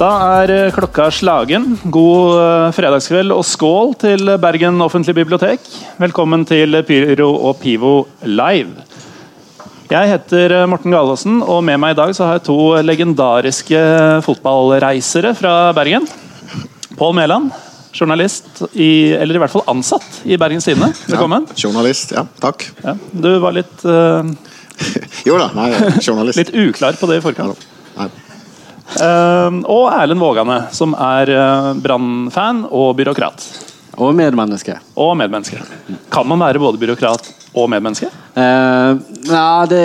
Da er eh, klokka slagen. God eh, fredagskveld og skål til Bergen offentlige bibliotek. Velkommen til Pyro og Pivo live. Jeg heter eh, Morten Galaasen, og med meg i dag så har jeg to legendariske fotballreisere fra Bergen. Pål Mæland, journalist, i, eller i hvert fall ansatt i Bergens Tidende. Velkommen. Ja, journalist, ja. Takk. Ja, du var litt, uh, jo da, nei, journalist. litt uklar på det i forkant. Nei. Uh, og Erlend Vågane, som er uh, Brann-fan og byråkrat. Og medmenneske. Og medmenneske. Kan man være både byråkrat og medmenneske? Eh, nei, det,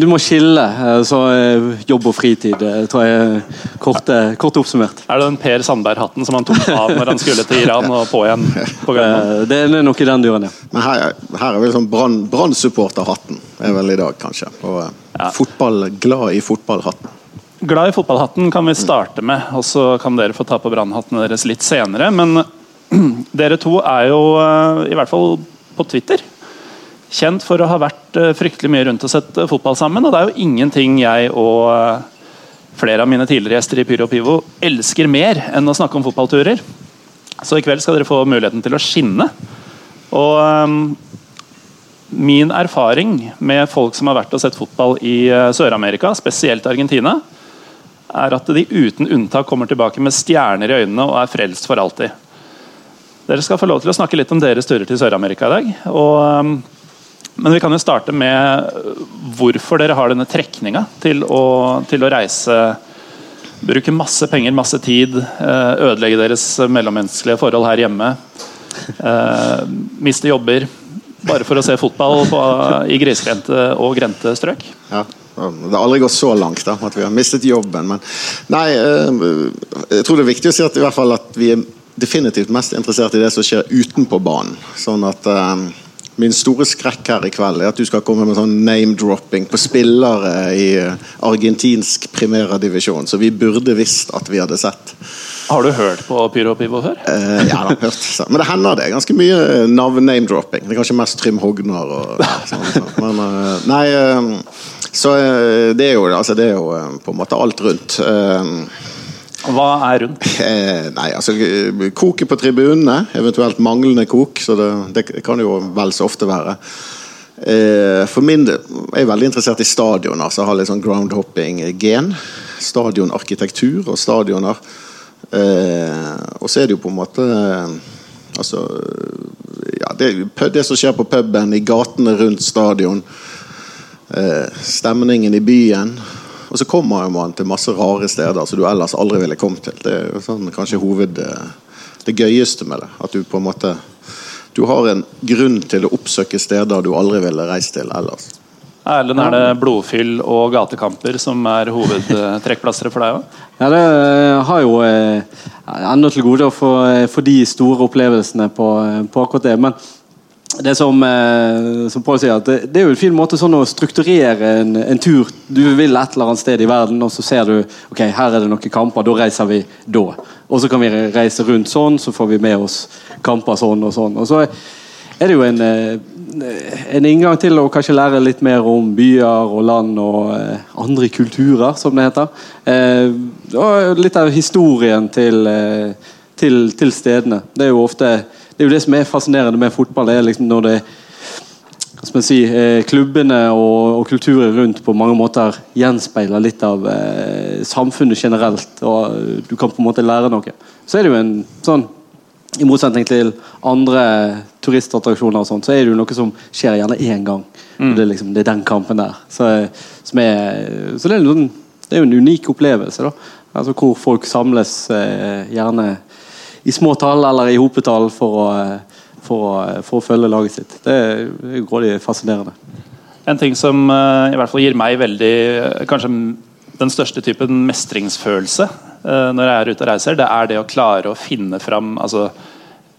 du må skille. eh, Så eh, jobb og fritid eh, tror jeg kort, eh, kort oppsummert. Er det den Per Sandberg-hatten som han tok av når han skulle til Iran, og på igjen på Eh, det er nok i den duren, ja. Men her, her er vel sånn Brann- Brann-supporterhatten er vel i dag, kanskje. Og eh, Ja. fotball, glad i fotballhatten. Glad i fotballhatten kan vi starte med, og så kan dere få ta på brannhattene deres litt senere. Men dere to er jo, eh, i hvert fall på Twitter, kjent for å ha vært eh, fryktelig mye rundt og sett eh, fotball sammen. Og det er jo ingenting jeg og flere av mine tidligere gjester i Pyro Pivo elsker mer enn å snakke om fotballturer. Så i kveld skal dere få muligheten til å skinne. Og min erfaring med folk som har vært og sett fotball i Sør-Amerika, spesielt Argentina, er at de uten unntak kommer tilbake med stjerner i øynene og er frelst for alltid. Dere skal få lov til å snakke litt om deres turer til Sør-Amerika i dag. Og, um, men vi kan jo starte med uh, hvorfor dere har denne trekninga til, til å reise Bruke masse penger, masse tid, uh, ødelegge deres mellommenneskelige forhold her hjemme. uh, Miste jobber bare for å se fotball på, i grisgrendte og grendte strøk. Ja. Det har aldri gått så langt da, at vi har mistet jobben. Men nei, eh, jeg tror det er viktig å si at, i hvert fall at vi er definitivt mest interessert i det som skjer utenpå banen. Sånn at eh, Min store skrekk her i kveld er at du skal komme med sånn name-dropping på spillere i eh, argentinsk primærdivisjon, så vi burde visst at vi hadde sett. Har du hørt på Pyro Pivo før? Eh, ja da, hørt. Så. Men det hender det ganske mye navn-name-dropping. Det er kanskje mest Trym Hognar og sånn. Så. Men eh, nei Så eh, det er jo, altså, det er jo eh, på en måte alt rundt. Eh, Hva er rundt? eh, nei, altså Koket på tribunene, eventuelt manglende kok, så det, det kan jo vel så ofte være. Eh, for min del er jeg veldig interessert i stadioner, så jeg har litt sånn groundhopping-gen. Stadionarkitektur og stadioner. Eh, og så er det jo på en måte Altså ja, det, det som skjer på puben, i gatene rundt stadion. Eh, stemningen i byen. Og så kommer man til masse rare steder som du ellers aldri ville kommet til. Det er sånn, kanskje hoved eh, det gøyeste med det. At du på en måte Du har en grunn til å oppsøke steder du aldri ville reist til ellers. Erlend, er det blodfyll og gatekamper som er hovedtrekkplasser for deg òg? Ja, det eh, har jo enda ennå til gode å få, de store opplevelsene på, på akkurat det. Men det som, eh, som Paul sier, det, det er jo en fin måte sånn å strukturere en, en tur. Du vil et eller annet sted i verden, og så ser du ok, her er det noen kamper. Da reiser vi da. Og så kan vi reise rundt sånn, så får vi med oss kamper sånn og sånn. Og så er det jo en, eh, en inngang til å kanskje lære litt mer om byer og land og eh, andre kulturer, som det heter. Og litt av historien til, til, til stedene. Det er jo ofte det er jo det som er fascinerende med fotball. det er liksom når det si, eh, klubbene og, og kulturen rundt på mange måter gjenspeiler litt av eh, samfunnet generelt, og eh, du kan på en måte lære noe. Så er det jo en sånn i motsetning til andre turistattraksjoner, og sånt, så er det jo noe som skjer gjerne én gang. Og det, er liksom, det er den kampen der. Så, som er, så det, er en, sånn- det er jo en unik opplevelse. da. Altså Hvor folk samles eh, gjerne i små tall eller i hopetall for å, eh, for, å, for å følge laget sitt. Det er grådig fascinerende. En ting som eh, i hvert fall gir meg veldig eh, Kanskje den største typen mestringsfølelse eh, når jeg er ute og reiser, det er det å klare å finne fram altså,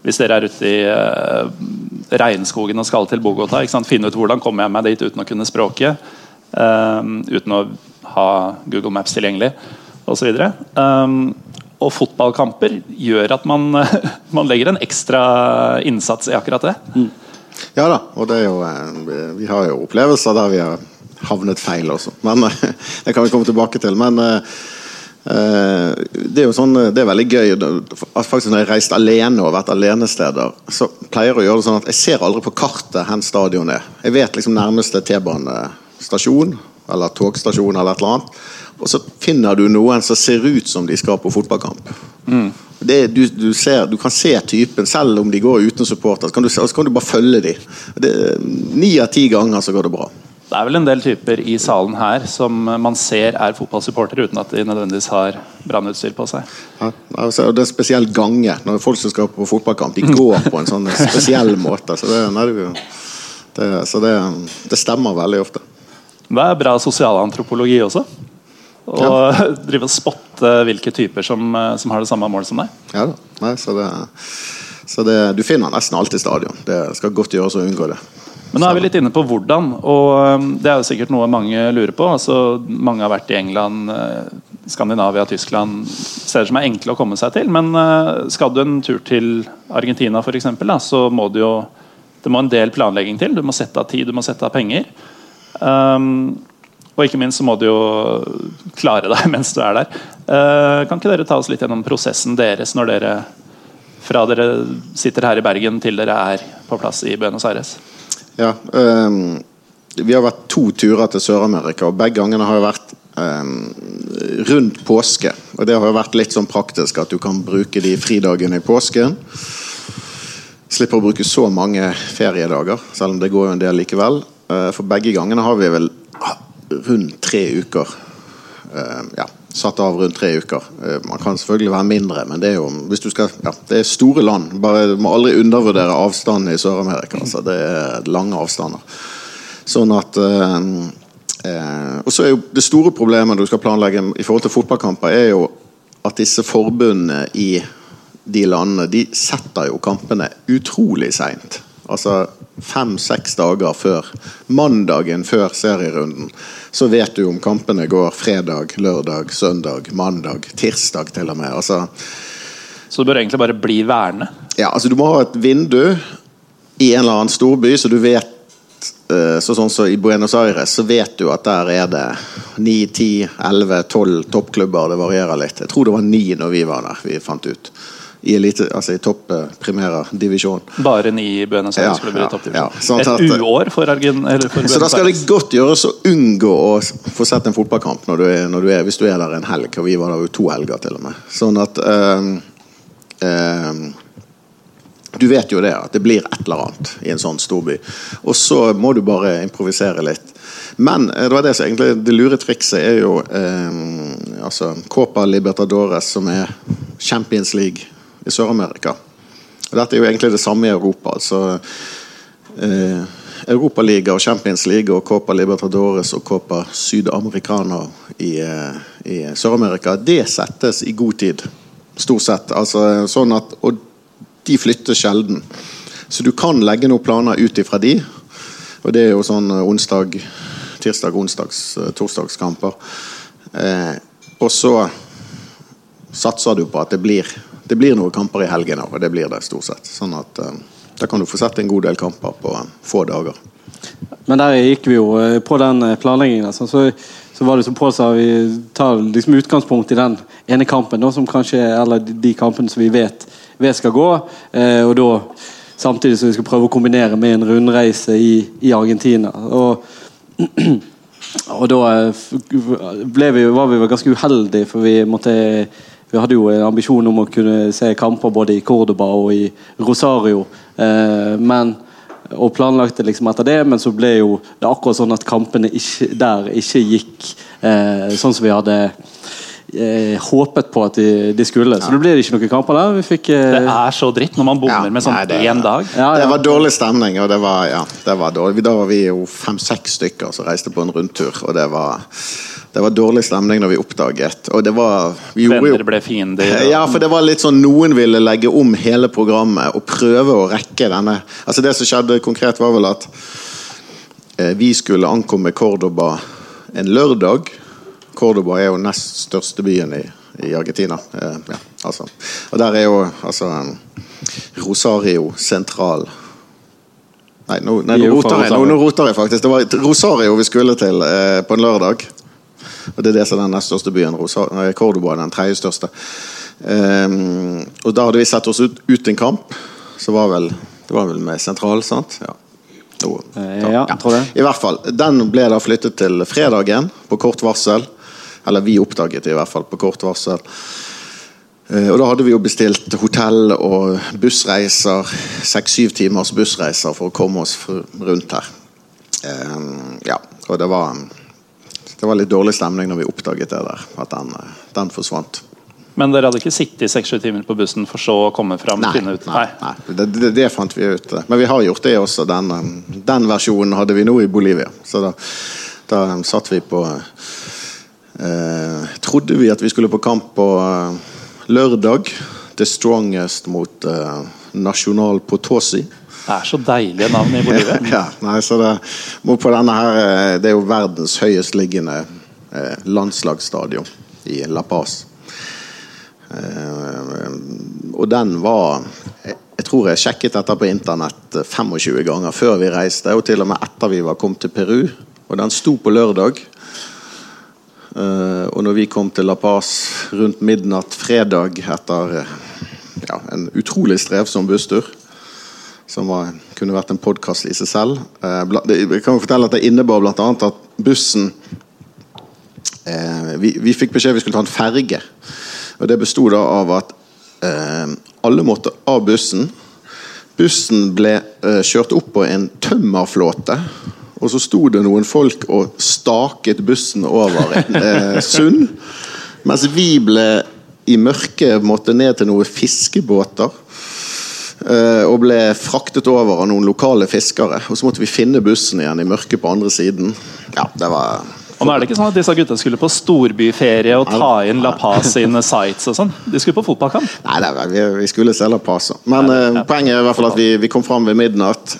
Hvis dere er ute i eh, regnskogen og skal til Bogotá, finne ut hvordan kommer jeg meg dit uten å kunne språket. eh, uten å ha Google Maps tilgjengelig osv. Um, og fotballkamper gjør at man, man legger en ekstra innsats i akkurat det. Ja da, og det er jo eh, Vi har jo opplevelser der vi har havnet feil også. Men Det kan vi komme tilbake til. Men eh, Eh, det er jo sånn, det er veldig gøy. at faktisk Når jeg har reist alene og vært alenesteder, så pleier jeg å gjøre det sånn at jeg ser aldri på kartet hvor stadion er. Jeg vet liksom nærmeste T-banestasjon eller togstasjon eller et eller annet. Og så finner du noen som ser ut som de skal på fotballkamp. Mm. Det, du, du, ser, du, kan se typen, selv om de går uten supporter. Så kan du, så kan du bare følge dem. Ni av ti ganger så går det bra. Det er vel en del typer i salen her som man ser er fotballsupportere uten at de nødvendigvis har brannutstyr på seg. Ja, altså, det er spesielt gange når folk som skal på fotballkamp, de går på en sånn spesiell måte. Så, det, nei, det, så det, det, stemmer veldig ofte. Det er bra sosialantropologi også. Å ja. drive og spotte hvilke typer som, som, har det samme mål som deg. Ja da. Nei, så det, så du finner nesten alltid stadion. Det skal godt gjøres å unngå det. Men nå er vi litt inne på hvordan, og um, det er jo sikkert noe mange lurer på. Altså, mange har vært i England, eh, Skandinavia, Tyskland, steder som er enkle å komme seg til. Men eh, skal du en tur til Argentina f.eks., så må du jo det må en del planlegging til. Du må sette av tid, du må sette av penger. Um, og ikke minst så må du jo klare deg mens du er der. Uh, kan ikke dere ta oss litt gjennom prosessen deres når dere fra dere sitter her i Bergen til dere er på plass i Buenos Aires? Ja, um, vi har vært to turer til Sør-Amerika, og begge gangene har vært um, rundt påske. Og det har jo vært litt sånn praktisk at du kan bruke de fridagene i påsken. Slipper å bruke så mange feriedager, selv om det går jo en del likevel. Uh, for begge gangene har vi vel rundt tre uker. Uh, ja, satt av rundt tre uker. Uh, man kan selvfølgelig være mindre, men det er jo hvis du skal, ja, det er store land. Bare, du må aldri undervurdere avstanden i Sør-Amerika. Altså, det er lange avstander. Sånn at uh, uh, Og så er jo det store problemet du skal planlegge i forhold til fotballkamper, er jo at disse forbundene i de landene de setter jo kampene utrolig seint. Altså fem-seks dager før mandagen før serierunden så vet du om kampene går fredag, lørdag, søndag, mandag, tirsdag til og med. Altså, så det bør egentlig bare bli værende? Ja, altså du må ha et vindu i en eller annen storby, så du vet eh, så sånn som I Buenos Aires så vet du at der er det 9, 10, 11, 12 toppklubber. Det varierer litt. Jeg tror det var ni når vi var der, vi fant ut i, elite, altså i topp primære divisjon. Bare ni i Buenos Aires ja, bli ja, toppdivisjon? Ja, sånn Et uår for, Argen, for Så da skal det godt gjøres å unngå å få sett en fotballkamp når du er, når du er, hvis du er der en helg. Og vi var der jo to helger, til og med. Sånn at um, um, du vet jo det, at det blir et eller annet i en sånn storby. Og så må du bare improvisere litt. Men eh, det var det som egentlig det lure trikset er jo eh, altså Copa Libertadores, som er Champions League i Sør-Amerika. Dette er jo egentlig det samme i Europa. altså eh, Europaliga og Champions League og Copa Libertadores og Copa Sudamericana i, eh, i Sør-Amerika, det settes i god tid. Stort sett. Altså, sånn at, og de flytter sjelden. Så du kan legge noen planer ut ifra de. Og det er jo sånn eh, onsdag, tirsdag, onsdags, eh, torsdagskamper. Eh, og så satser du på at det blir det blir noen kamper i helgene, og det blir det stort sett. Sånn at uh, Da kan du få sett en god del kamper på uh, få dager. Men der gikk vi jo uh, på den planleggingen. Altså, så, så, var det som Pål sa, vi tar liksom utgangspunkt i den ene kampen, da, som kanskje eller de kampene som vi vet, vet skal gå. og da samtidig som vi skal prøve å kombinere med en rundreise i, i Argentina. Og, og da vi, var vi ganske uheldige, for vi måtte vi hadde jo en ambisjon om å kunne se kamper både i Cordoba og i Rosario. Eh, men, og planlagte liksom etter det, men så ble jo det akkurat sånn at kampene ikke, der ikke gikk eh, sånn som vi hadde eh, håpet på at de, de skulle. Så det ble ikke noen kamper der. Fikk, eh... Det er så dritt når man bommer ja, med sånn én dag. Ja, ja. Det var dårlig stemning, og det var, ja, det var dårlig. Da var vi jo fem-seks stykker som reiste på en rundtur, og det var det var dårlig stemning når vi oppdaget. Og det var vi Venner ble fiender? Ja, for det var litt sånn noen ville legge om hele programmet og prøve å rekke denne Altså Det som skjedde konkret, var vel at eh, vi skulle ankomme Cordoba en lørdag. Cordoba er jo nest største byen i, i Argentina. Eh, ja, altså. Og der er jo altså Rosario sentral. Nei, nå, nei, nå, roter jeg, nå, nå roter jeg faktisk. Det var Rosario vi skulle til eh, på en lørdag. Og Det er det som er den nest største byen. Cordoba er den tredje største. Um, og Da hadde vi sett oss ut, ut en kamp. Så var vel, det var vel med sentral, sant? Ja. Jo, Eh, ja, jeg tror det. I hvert fall. Den ble da flyttet til fredagen på kort varsel. Eller vi oppdaget det i hvert fall på kort varsel. Eh, Og da hadde vi jo bestilt hotell og bussreiser. Seks-syv timers bussreiser for å komme oss rundt her. Eh, Ja, og det var, det var litt dårlig stemning når vi oppdaget det der. At den, eh, den forsvant. Men dere hadde ikke sittet i seks-sju timer på bussen for så å komme fram? Nei, finne ut. nei, nei. Det, det, det fant vi ut. Men vi har gjort det også. Den, eh, den versjonen hadde vi nå i Bolivia. Så da, da eh, satt vi på eh, Trodde vi at vi skulle på kamp på eh, lørdag. The Strongest mot eh, Nasjonal Potosi. Det er så deilige navn i Bolivia. ja, nei, så det, på denne her, eh, det er jo verdens høyest liggende eh, landslagsstadion i La Paz. Eh, og den var jeg, tror jeg sjekket dette på internett eh, 25 ganger før vi reiste, og til og med etter vi var kommet til Peru. Og den sto på lørdag. Uh, og når vi kom til La Paz rundt midnatt fredag etter eh, ja, en utrolig strevsom busstur som var, kunne vært en podkast i seg selv. Eh, jeg kan jo fortelle at det innebar bl.a. at bussen eh, vi, vi fikk beskjed vi skulle ta en ferge. Og Det besto av at eh, alle måtte av bussen. Bussen ble eh, kjørt opp på en tømmerflåte. Og så sto det noen folk og staket bussen over en eh, sund. Mens vi ble i mørket måtte ned til noen fiskebåter. Eh, og ble fraktet over av noen lokale fiskere. Og så måtte vi finne bussen igjen i mørket på andre siden. Ja, det var Og nå er det ikke sånn at disse gutta skulle på storbyferie og ta inn La Paz sine sites og sånn. De skulle på fotballkamp. Nei, nei vi, vi skulle La Paz Men eh, poenget er i hvert fall at vi, vi kom fram ved midnatt.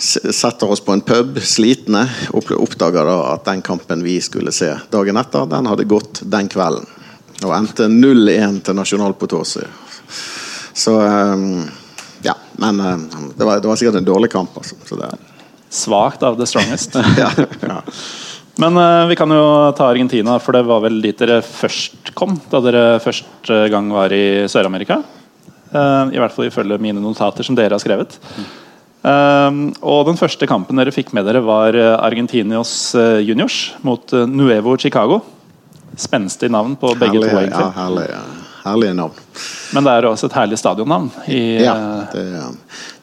Setter oss på en pub, slitne. og Oppdager da at den kampen vi skulle se dagen etter, den hadde gått den kvelden. Og endte 0-1 til Nasjonal Potosi. Så eh, Ja. Men eh, det var, det var sikkert en dårlig kamp, altså. Så det, Svakt av The Strongest. ja, ja. Men uh, vi kan jo ta Argentina, for det var vel dit dere først kom? Da dere første gang var i Sør-Amerika? Uh, I hvert fall ifølge mine notater som dere har skrevet. Eh, og den første kampen dere fikk med dere, var Argentinios eh, juniors mot Nuevo Chicago. Spenstig navn på begge to, egentlig. ja, herlige, herlige navn. Men det er også et herlig stadionnavn. I, Ja, det er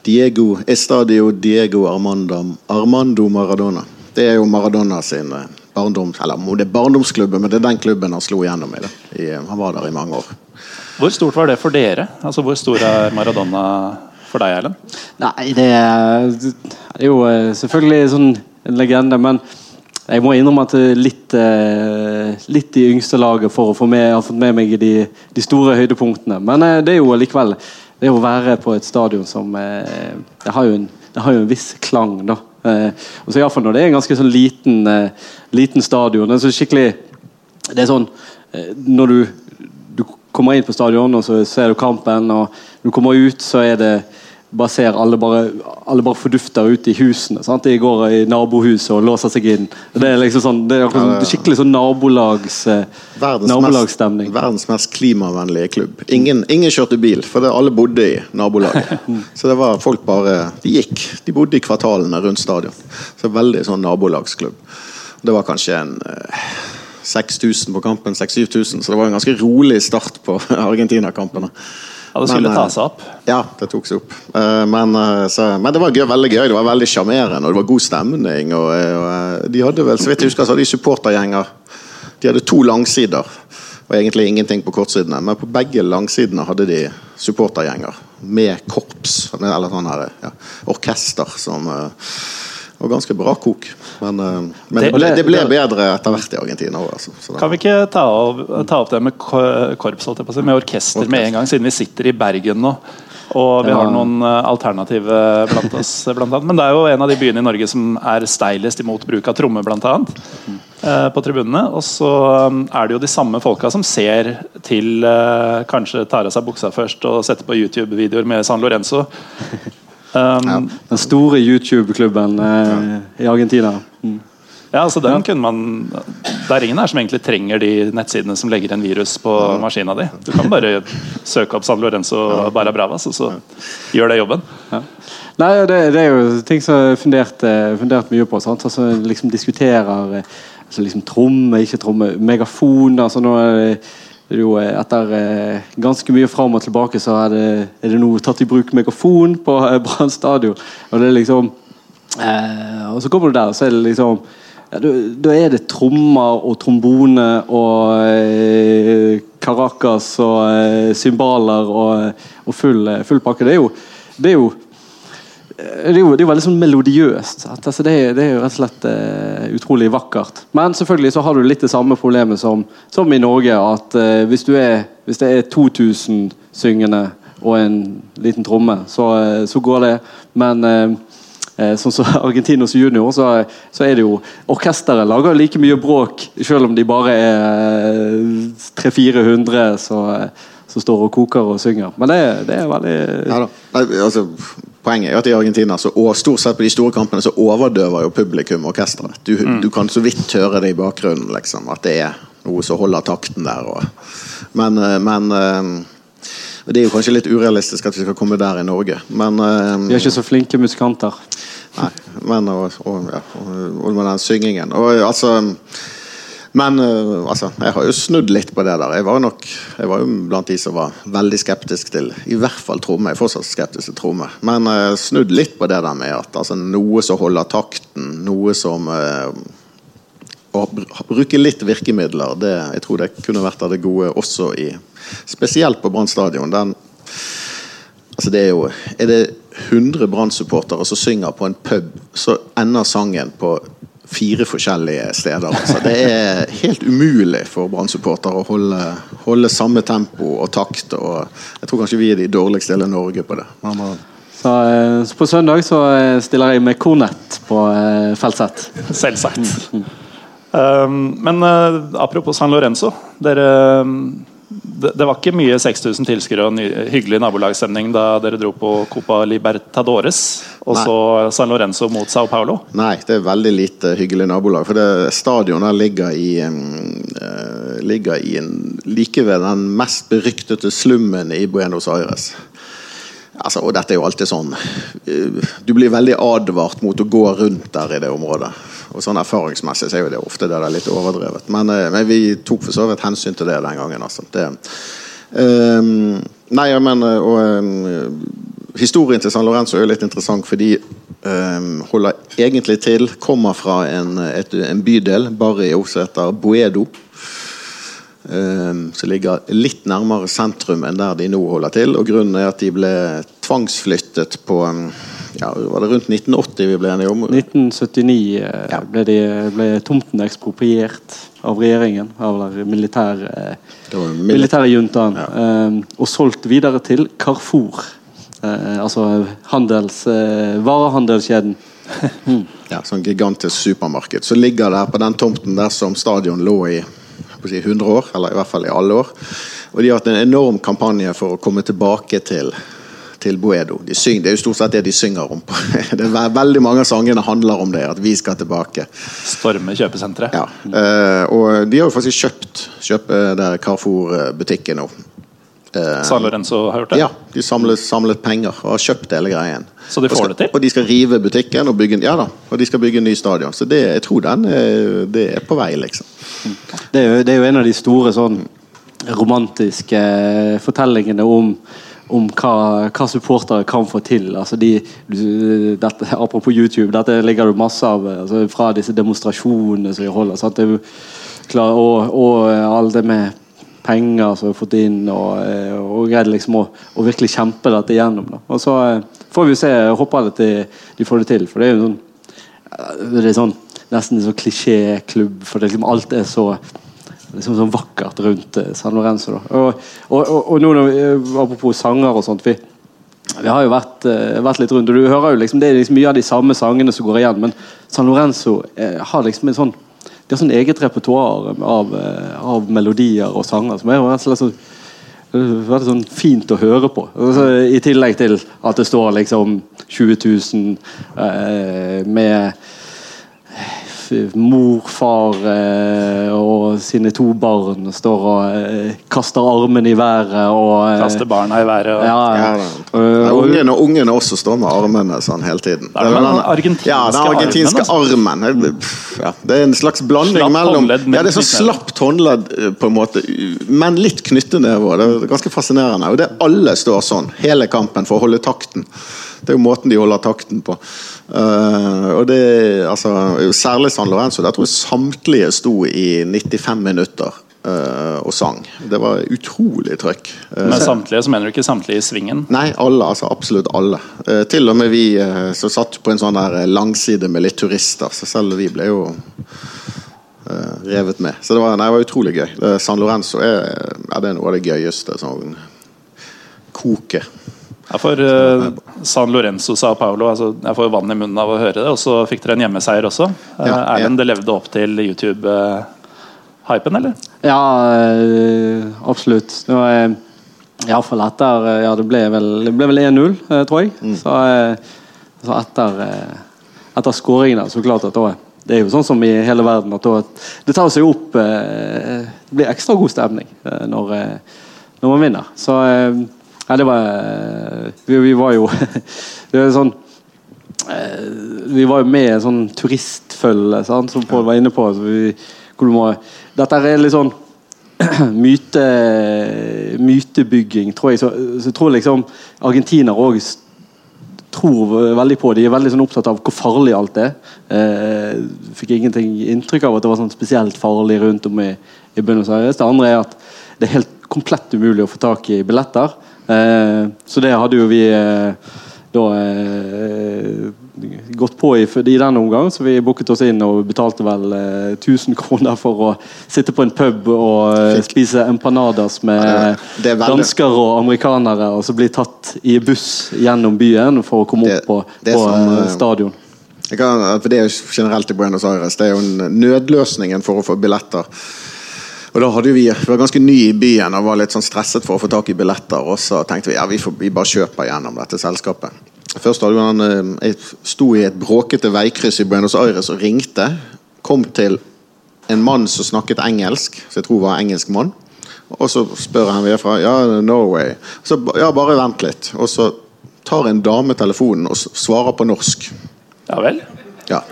Diego Estadio Diego Armando, Armando Maradona. Det er jo Maradona sin eh, barndom, eller det er barndomsklubben, men det er den klubben han slo igjennom i. det. I, eh, han var der i mange år. Hvor stort var det for dere? Altså Hvor stor er Maradona for deg, Erlend? Nei, det er, det er jo eh, selvfølgelig sånn en legende, men jeg må innrømme at er litt, eh, litt i yngste laget for å få med, ha fått med meg de, de store høydepunktene. Men eh, det er jo likevel Det å være på et stadion som eh, det, har jo en, har jo en viss klang, da. Eh, og så Iallfall når det er en ganske sånn liten, eh, liten stadion. Det er så skikkelig Det er sånn eh, Når du du kommer inn på stadion og så ser du kampen, og når du kommer ut, så er det bare ser alle bare, alle bare fordufter ute i husene. Sant? De går i nabohuset og låser seg inn. Det er liksom sånn, det er sånn- skikkelig sånn nabolags, verdens nabolagsstemning. mest, verdens mest klimavennlige klubb. Ingen, ingen kjørte bil, for det, alle bodde i nabolaget. Så det var folk bare De gikk. De bodde i kvartalene rundt stadion. Så veldig sånn nabolagsklubb. Det var kanskje en eh, 6000 på kampen, 6000-7000, så det var en ganske rolig start på Argentina-kampene. Ja, Det skulle Men, ta eh, seg opp. Ja, det tok seg opp. Eh, Men, eh, så, men det var gøy, veldig gøy. Det var veldig sjarmerende, og det var god stemning. Og, og, de hadde vel, så vidt jeg husker, så hadde de supportergjenger. De hadde to langsider, og egentlig ingenting på kortsidene. Men på begge langsidene hadde de supportergjenger med korps, eller sånn her, ja, orkester som eh, var ganske bra kok. Men, eh, men det, ble, det ble bedre etter hvert i Argentina. Altså. Kan vi ikke ta opp, ta opp det med ko- korps, holdt jeg på med orkester med en gang, siden vi sitter i Bergen nå? Og vi har noen eh, alternative blant oss. Blant annet. Men det er jo en av de byene i Norge som er steilest imot bruk av tromme, eh, På tribunene. Og så er det jo de samme folka som ser til eh, Kanskje tar av seg buksa først og setter på YouTube-videoer med San Lorenzo. Um, Den store YouTube-klubben eh, i Argentina. Mm. Ja, altså den kunne man Det er ingen her som egentlig trenger de nettsidene som legger en virus på maskina di. Du kan bare søke opp San Lorenzo Barra Bravas, og så gjør det jobben. Ja. Nei, det, det, er jo ting som jeg funderte, fundert, eh, fundert mye på. Sant? Altså, liksom diskuterer altså, liksom, tromme, ikke tromme, megafon. Altså, nå er det, jo eh, Etter eh, ganske mye fram og tilbake så er det, er det nå tatt i bruk megafon på eh, Brann stadion. Og det er liksom eh, Og så kommer du der, og så er det liksom ja, Da er det trommer og trombone og eh, Caracas og cymbaler og, og full, full, pakke. Det er jo, det er jo det er jo, det er jo veldig sånn melodiøst. Altså det, er, det, er, jo rett og slett uh, utrolig vakkert. Men selvfølgelig så har du litt det samme problemet som, som i Norge. At uh, hvis, er, hvis, det er 2000 syngende og en liten tromme, så, uh, så går det. Men sånn som Argentinos junior, så, så, er det jo Orkesteret lager like mye bråk, selv om de bare er 300-400 som står og koker og synger. Men det, det er veldig ja, altså, Poenget er at i Argentina så, og stort sett på de store kampene så overdøver jo publikum orkesteret. Du, mm. du, kan så vidt høre det i bakgrunnen, liksom, at det er noe som holder takten der. Og, men, eh, men eh, det er jo kanskje litt urealistisk at vi skal komme der i Norge, men eh, Vi er ikke så flinke musikanter. Nei, men og, og, ja, og med den syngingen. Og altså men uh, altså, jeg har jo snudd litt på det der. Jeg var, nok, jeg var jo blant de som var veldig skeptisk til i hvert fall tromme. Jeg er fortsatt skeptisk til tromme. Men uh, snudd litt på det der med at altså, noe som holder takten, noe som uh, Å bruke litt virkemidler, det, jeg tror det kunne vært av det gode også i Spesielt på Brann stadion. Altså det er jo Er det 100 Brann-supportere som synger på en pub, så ender sangen på fire forskjellige steder. Altså. Det er helt umulig for Brann-supportere å holde, holde, samme tempo og takt. Og jeg tror kanskje vi er de dårligste i hele Norge på det. Så, eh, så, På søndag så eh, stiller jeg med kornett på eh, feltsett. Selvsagt. Mm. Um, men uh, apropos San Lorenzo. Dere um, det, det, var ikke mye 6000 tilskuere og ny, hyggelig nabolagsstemning da dere dro på Copa Libertadores og Nei. så San Lorenzo mot Sao Paulo? Nei, det er veldig lite hyggelig nabolag. For det stadionet ligger i, uh, ligger i en, like ved den mest beryktede slummen i Buenos Aires. Altså, og dette er jo alltid sånn uh, Du blir veldig advart mot å gå rundt der i det området. Og sånn Erfaringsmessig så er jo det ofte det er litt overdrevet. Men, eh, men, vi tok for så vidt hensyn til det den gangen. Altså. Det, um, nei, men og, um, Historien til San Lorenzo er jo litt interessant, fordi um, holder egentlig til Kommer fra en, et, en bydel, Barrio, som heter Boedo. Som ligger litt nærmere sentrum enn der de nå holder til. og Grunnen er at de ble tvangsflyttet på ja, Var det rundt 1980 vi ble enige om? 1979 eh, ja. ble, de, ble, tomten ekspropriert av regjeringen. Av eh, militære juntaen. Ja. Eh, og solgt videre til Carrefour. Eh, altså handels, eh, varehandelskjeden. ja, sånn gigantisk supermarked. Så ligger det på den tomten der som stadion lå i si 100 år, eller i hvert fall i alle år. Og de har hatt en enorm kampanje for å komme tilbake til til Boedo. De syng, det er jo stort sett det de synger om. Det er veldig Mange av sangene handler om det, at vi skal tilbake. Storme kjøpesenteret. Ja. Uh, og de har jo faktisk kjøpt kjøpt der Carrefour-butikken nå. Uh, San Lorenzo har gjort det? Ja, de samlet, samlet, penger og har kjøpt hele greien. Så de får skal, det til? Og de skal rive butikken og bygge, ja da, og de skal bygge en ny stadion. Så det, jeg tror den det er på vei, liksom. Det er, jo, det er jo en av de store sånn romantiske fortellingene om om hva, hva, supportere kan få til. Altså de, dette, apropos YouTube, dette ligger det masse av altså fra disse demonstrasjonene som vi holder. Sant? Klar, og, og alt det med penger som vi har fått inn, og, og greid liksom å, å, virkelig kjempe dette igjennom. Da. Og så eh, får vi se, jeg håper at de, de, får det til. For det er jo sånn, det er sånn nesten en sånn klisjéklubb, for det, liksom, alt er så liksom sånn vakkert rundt eh, San Lorenzo. Og, og, og, og, nå eh, Apropos sanger og sånt. Vi, vi har jo vært, uh, vært, litt rundt, og du hører jo liksom, Det er liksom mye av de samme sangene som går igjen, men San Lorenzo uh, har liksom en sånn de har sånn eget repertoar av, av, melodier og sanger som er rett og slett så veldig sånn fint å høre på. I tillegg til at det står liksom 20 000 med mor, far eh, og sine to barn står og eh, kaster armene i været og eh, Kaste barna i været. Og, Ja, Ja, ja. da. Ja, ungene, ungene også står med armene sånn hele tiden. Det er den den- argentinske ja, den argentinske armen. Ja, det er en slags blanding slapp mellom Ja, det er så slapt håndledd, på en måte, men litt knytteneve. Det er ganske fascinerende. Og det alle står sånn, hele kampen, for å holde takten. Det er jo måten de holder takten på. Uh, og det, altså, Særlig San Lorenzo. Der tror jeg samtlige sto i 95 minutter eh, og sang. Det var utrolig trøkk. Men Med samtlige så mener du ikke samtlige i svingen? Nei, alle. altså Absolutt alle. Eh, til og med vi eh, som satt på en sånn der eh, langside med litt turister. Så selv vi ble jo eh, revet med. Så det var, nei, det var utrolig gøy. San Lorenzo er, ja, det er noe av det gøyeste. Sånn koket. Ja, for uh, San Lorenzo Sao Paulo altså, Jeg får vann i munnen av å høre det. Og så fikk dere en hjemmeseier også. Eh, Ja, Erlend, det levde opp til YouTube-hypen, eller? Ja, eh, absolutt. Det var eh, iallfall etter eh, Ja, det ble vel, det ble vel 1-0, eh, tror jeg. Så, eh, så etter eh, Etter skåringen der, så klart at da Det er jo sånn som i hele verden at Det tar seg opp eh, Det blir ekstra god stemning eh, når, eh, når man vinner. Så Ja, det var eh, vi, vi var jo Vi var sånn eh, vi var jo med en sånn turistfølge, sant, som Pål var inne på. Vi, må, dette er litt sånn myte, mytebygging, tror jeg. Så, så tror liksom argentinere òg tror veldig på De er veldig sånn opptatt av hvor farlig alt er. Eh, fikk ingenting inntrykk av at det var sånn spesielt farlig rundt om i, i Buenos Aires. Det andre er at det er helt komplett umulig å få tak i billetter. Eh, så det hadde jo vi eh, da eh, gått på i, i den omgang, så vi booket oss inn og betalte vel eh, 1000 kroner for å sitte på en pub og Fikk- spise empanadas med Ja, er- er dansker og amerikanere, og så bli tatt i buss gjennom byen for å komme Det- opp på, på som, stadion. Kan, for Det er jo generelt i Buenos Aires. Det er jo en nødløsningen for å få billetter. Og da hadde vi, vi var ganske nye i byen og var litt sånn stresset for å få tak i billetter. Og så tenkte vi ja, vi, får, vi bare kjøper gjennom dette selskapet. Først hadde han, eh, Jeg sto i et bråkete veikryss i Buenos Aires og ringte. Kom til en mann som snakket engelsk, som jeg tror var engelsk mann. Og så spør han fra ja, Norway. Så ja, bare vent litt. Og så tar en dame telefonen og svarer på norsk. Ja vel? Ja.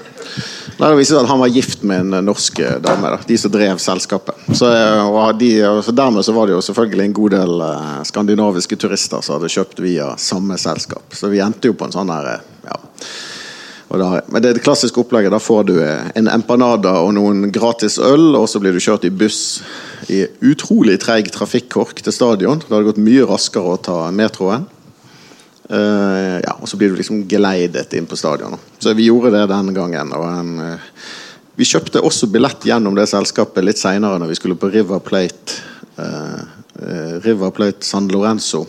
Nei, det viste seg at han var gift med en eh, norsk eh, dame. Da, de som drev selskapet. Så, eh, de, Dermed så var det jo selvfølgelig en god del skandinaviske turister som hadde kjøpt via samme selskap. Så vi endte jo på en sånn her ja. Da, men det, det klassiske opplegget, da får du en empanada og noen gratis øl, og så blir du kjørt i buss i utrolig treig trafikkork til stadion. Det hadde gått mye raskere å ta metroen. Eh, ja, og så blir du liksom geleidet inn på stadion. Så vi gjorde det den gangen. Og en, uh, vi kjøpte også billett gjennom det selskapet litt seinere, når vi skulle på River Plate. uh, River Plate San Lorenzo.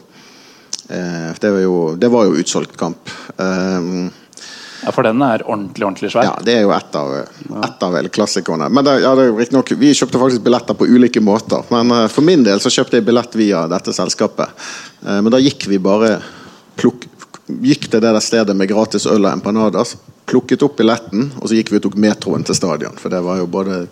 Det, var jo, det var jo utsolgt kamp. Ja, for den er ordentlig, ordentlig svær. ja, det er jo ett av, et av klassikerne. Men det, ja, det er jo nok, Vi kjøpte faktisk billetter på ulike måter. Men for min del så kjøpte jeg billett via dette selskapet. Men da gikk vi bare plukk, Gikk til det der stedet med gratis øl og empanadas. Plukket opp billetten, og så gikk vi og tok metroen til stadion. For det var jo både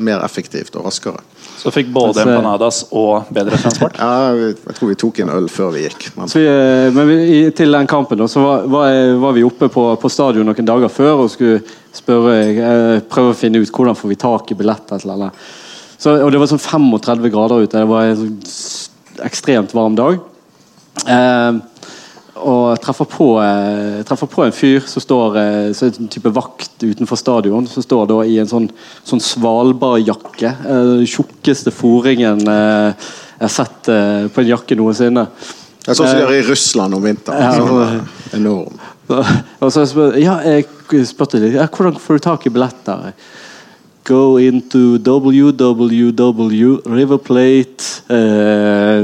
mer effektivt og raskere. Så fikk både Altså- empanadas og bedre transport. Ja, jeg tror vi tok en øl før vi gikk. Men Så vi, eh, men vi, til den kampen da, så var, var, var vi oppe på, på stadion noen dager før og skulle spørre, eh, prøve å finne ut hvordan får vi tak i billetter. til alle. Så, og Det var sånn 35 grader ute. Det var en sånn ekstremt varm dag. Eh, og treffer på, eh, treffer på en fyr som står eh, så en type vakt utenfor stadion. Som står da i en sånn, sånn Svalbardjakke. Eh, Den tjukkeste foringen eh, jeg har sett eh, på en jakke noensinne. Det er sånn som de gjør i Russland om vinteren. Ja, Sånn, eh, enorm. Og så spør, ja, jeg spurte litt ja, hvordan får du tak i billetter. Go into www Riverplate eh,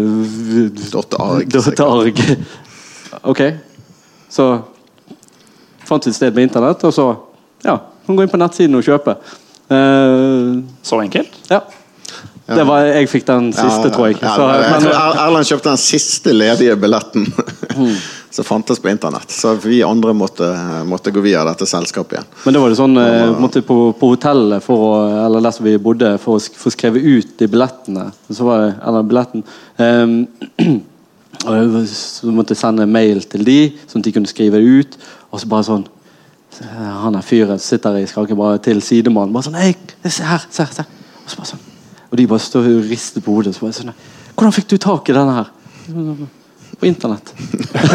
Ok. Så fant vi et sted med internett, og så ja, kan gå inn på nettsiden og kjøpe. Uh, Så enkelt? ja. Det var, jeg fikk den siste, Ja, tror jeg. ja, Så, jeg men, tror Erland kjøpte den siste ledige billetten. som fantes på internett. Så vi andre måtte, måtte gå via dette selskapet igjen. Men det var det sånn eh, måtte på, på hotellet for å, eller der som vi bodde, for å få skrevet ut de billettene. Så var det, eller billetten ehm, og Så måtte jeg sende mail til de, sånn at de kunne skrive det ut. Og så bare sånn eh, Han er fyren sitter i skranken, bare til sidemannen. Bare sånn Hei, se her, se her. Se. her». Og så bare sånn Og de bare står og rister på hodet. Så bare sånn Hvordan fikk du tak i denne her? På internett.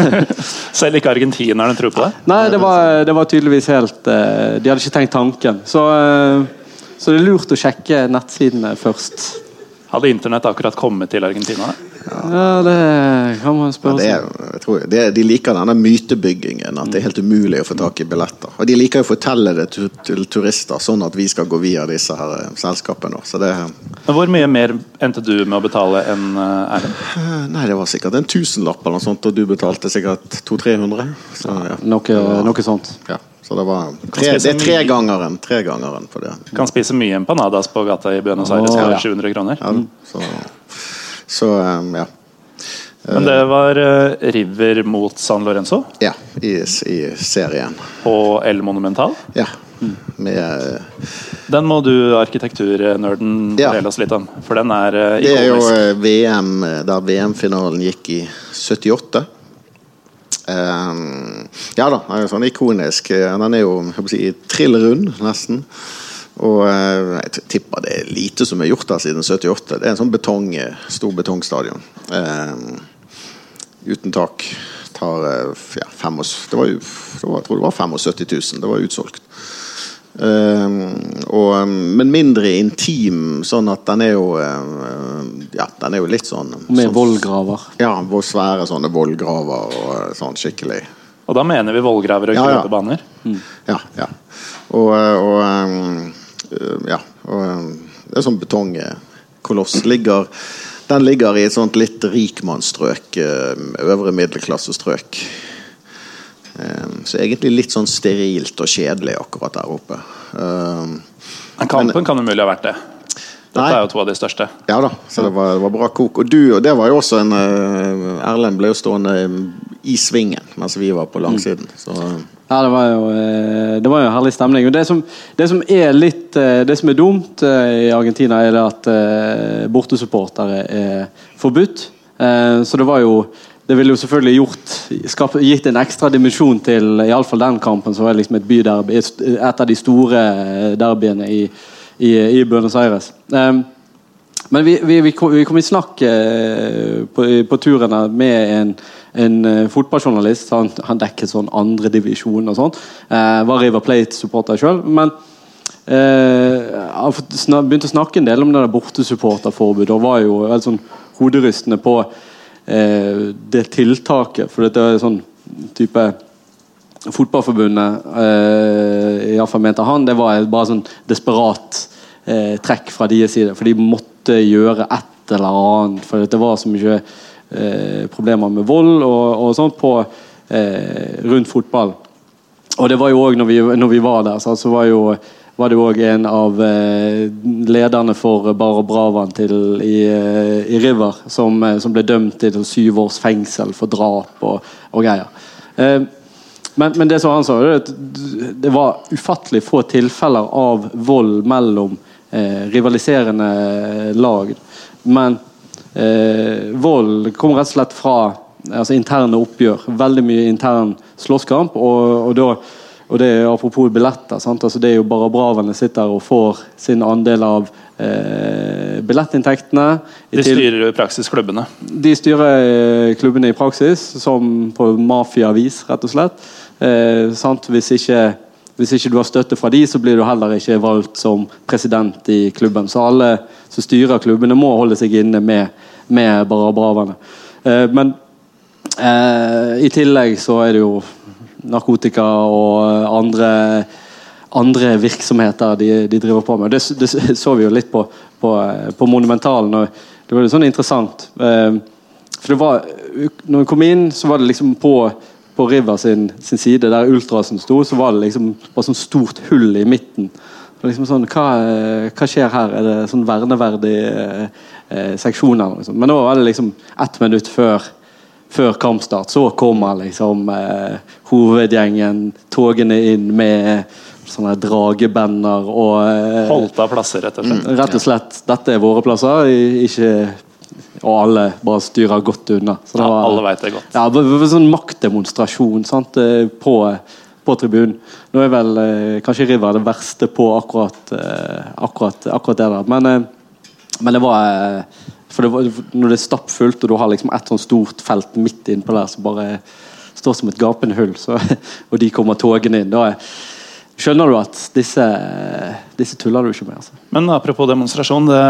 Selv ikke argentinerne tror på det. Nei, det var, det var tydeligvis helt eh, De hadde ikke tenkt tanken. Så, eh, så det er lurt å sjekke nettsidene først. Hadde internett akkurat kommet til Argentina? Ja, det kan man spørre seg. Ja, er, de liker denne mytebyggingen, at det er helt umulig å få tak i billetter. Og de liker å fortelle det til, til turister, sånn at vi skal gå via disse her eh, selskapene. Så det, Hvor mye mer endte du med å betale enn eh, Erlend? eh, nei, det var sikkert en tusenlapp eller noe sånt, og du betalte sikkert 200-300. Så, ja. Noe, noe sånt. Ja, så det var tre, det er tregangeren tre gangeren på det. Kan spise mye empanadas på gata i Buenos Aires for 700 kroner. Ja, så, så eh, ja. Men det var eh, River mot San Lorenzo Ja, i, i serien. på El Monumental. Ja. Med eh, Den må du, arkitekturnerden, Ja. fortelle oss litt om. For den er ikonisk. Det er jo eh, VM eh, der VM-finalen gikk i 78. Um, ja da, den er jo sånn ikonisk. Eh, Den er jo si, trill rund, nesten. Og eh, jeg tipper det er lite som er gjort der siden 78. Det er en sånn betong, eh, stor betongstadion. Eh, uten tak. Tar eh, ja, fem og, det var jo, det var, jeg tror det var 75 000. Det var utsolgt. Eh, og, men mindre intim, sånn at den er jo Ja, den er jo litt sånn Med sånn- vollgraver. Ja, hvor svære sånne vollgraver og sånn skikkelig. Og da mener vi vollgraver og Ja, ja. løpebaner. Ja, ja. Og, og Ja. Og, um, det er sånn betongkoloss. Ligger Den ligger i et sånt litt rikmannsstrøk. uh, Øvre middelklassestrøk. Um, så egentlig litt sånn sterilt og kjedelig akkurat der oppe. Um, Men kampen kan umulig ha vært det. Dette Nei. er jo to av de største. Ja da, så det var, det var bra kok. Og du, og det var jo også en eh, Erlend ble jo stående i svingen mens vi var på langsiden. Så Ja, det var jo, eh, det var jo herlig stemning. Det som, det som er litt eh, Det som er dumt eh, i Argentina, er at bortesupportere er forbudt. Så det var jo Det ville jo selvfølgelig gjort gitt en ekstra dimensjon til iallfall den kampen, som var liksom et byderby. Et av de store derbyene i, i, i Buenos Aires. Men vi, vi, vi, kom, i snakk på, på turen med en, en uh, fotballjournalist. Han, han dekket sånn andredivisjon og sånt. Uh, var River Plate-supporter sjøl. Men han har begynte å snakke en del om det der bortesupporterforbudet. Og var jo helt sånn hoderystende på eh, det tiltaket. For dette er sånn type Fotballforbundet, eh, i hvert fall mente han, det var bare sånn desperat eh, trekk fra deres side. For de måtte gjøre et eller annet. For det var så mye eh, problemer med vold og, og sånt på, eh, rundt fotball. Og det var jo også når når vi var der, så, var, jo, var det òg en av eh, lederne for Bar og Bravan til, i, eh, i River som, eh, som ble dømt til syv års fengsel for drap og, og greier. Eh, men, men det som han sa, det var ufattelig få tilfeller av vold mellom eh, rivaliserende lag. Men eh, vold kommer rett og slett fra altså interne oppgjør. Veldig mye intern slåsskamp. Og, og, da, og det er apropos billetter. Sant? Altså, det er jo bare bravene sitter og får sin andel av eh, billettinntektene. De styrer jo i praksis klubbene. de styrer eh, klubbene i praksis, som på mafiavis, rett og slett. Eh, sant? Hvis, ikke, hvis ikke du har støtte fra de, så blir du heller ikke valgt som president i klubben. Så alle som styrer klubbene, må holde seg inne med, med barabravene. Eh, men eh, i tillegg så er det jo narkotika og andre andre virksomheter de, de driver på med. Det, det så vi jo litt på, på, på Monumentalen. og Det var jo sånn interessant. Eh, for det var, når vi kom inn, så var det liksom på, på River sin, sin side, der Ultrasen sto, så var det liksom bare sånn stort hull i midten. Var Liksom sånn, hva, eh, hva skjer her? Er det sånn verneverdig eh, eh, seksjon? Eller? Men nå var det liksom ett minutt før før kampstart, så kommer liksom eh, hovedgjengen togene inn med sånne dragebender og eh, Holdt av plasser, rett og slett. Rett og slett. Dette er våre plasser. Ikke Og alle bare styrer godt unna. Så det Ja, alle vet det godt. Ja, det var sånn maktdemonstrasjon sant, eh, på, på tribunen. Nå er vel eh, kanskje River det verste på akkurat, eh, akkurat, akkurat det der. Men, eh, men det var eh, For det var, når det er stappfullt, og du har liksom et sånn stort felt midt innpå der som bare står som et gapende hull, så, og de kommer togene inn, da er, skjønner du at disse, disse tuller du ikke med. altså. Men apropos demonstrasjon, det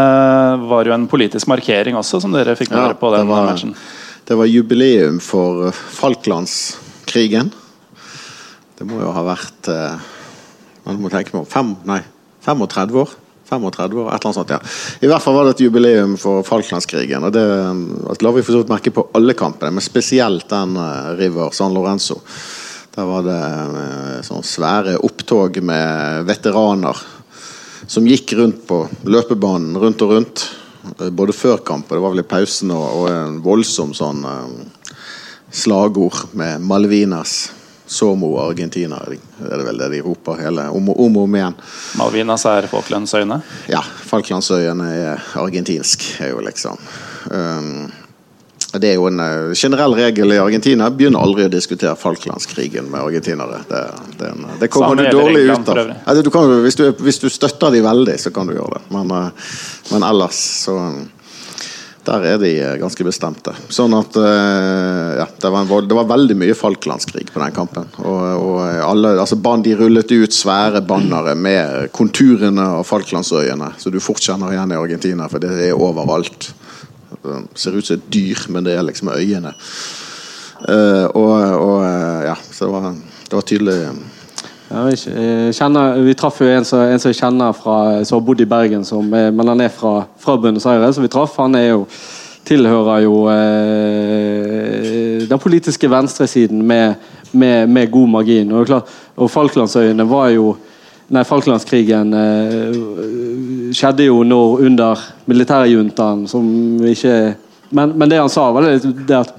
var jo en politisk markering også, som dere fikk med Ja, dere på det var- matchen. Det var jubileum for Falklandskrigen. Det må jo ha vært eh, Man må tenke meg om nei, 35 år. 35 år, et eller annet sånt, ja. I hvert fall var det et jubileum for Falklandskrigen. og Det at la vi for merke på alle kampene, men spesielt den eh, River San Lorenzo. Der var det eh, sånn svære opptog med veteraner som gikk rundt på løpebanen rundt og rundt. eh, Både før kamp det var vel i pausen, og, og en voldsom sånn eh, slagord med Malvinas, Somo og Argentina. Det er vel det de roper hele, om, og- om om igjen. Malvinas er Falklandsøyene. Ja, Falklandsøyene er argentinsk, er jo liksom um, Det er jo en eh, generell regel i Argentina. Begynner aldri å diskutere Falklandskrigen med argentinere. Det, det, er det kommer du dårlig ut av. Ja, du kan, hvis, du, er- hvis du støtter de veldig, så kan du gjøre det. Men, eh, men ellers så der er de eh, ganske bestemte. Sånn at eh, ja, det, var en, det var veldig mye Falklandskrig på den kampen. Og, og alle, altså De rullet ut svære bannere med konturene av Falklandsøyene, så du fort kjenner igjen i Argentina, for det er overalt. Det ser ut som et dyr, men det er liksom øyene. Eh, og, og eh, ja, så det var, det var tydelig eh, kjenner, vi traff jo en som, en som jeg kjenner fra, som har bodd i Bergen, som, er- men han er fra, fra Buenos Aires. Så vi traff, han er jo, tilhører jo eh, den politiske venstresiden med, med, med god margin. Og, og Falklandsøyene var jo Nei, Falklandskrigen eh, skjedde jo når under militærjuntaen, som ikke men, men det han sa, var det, det at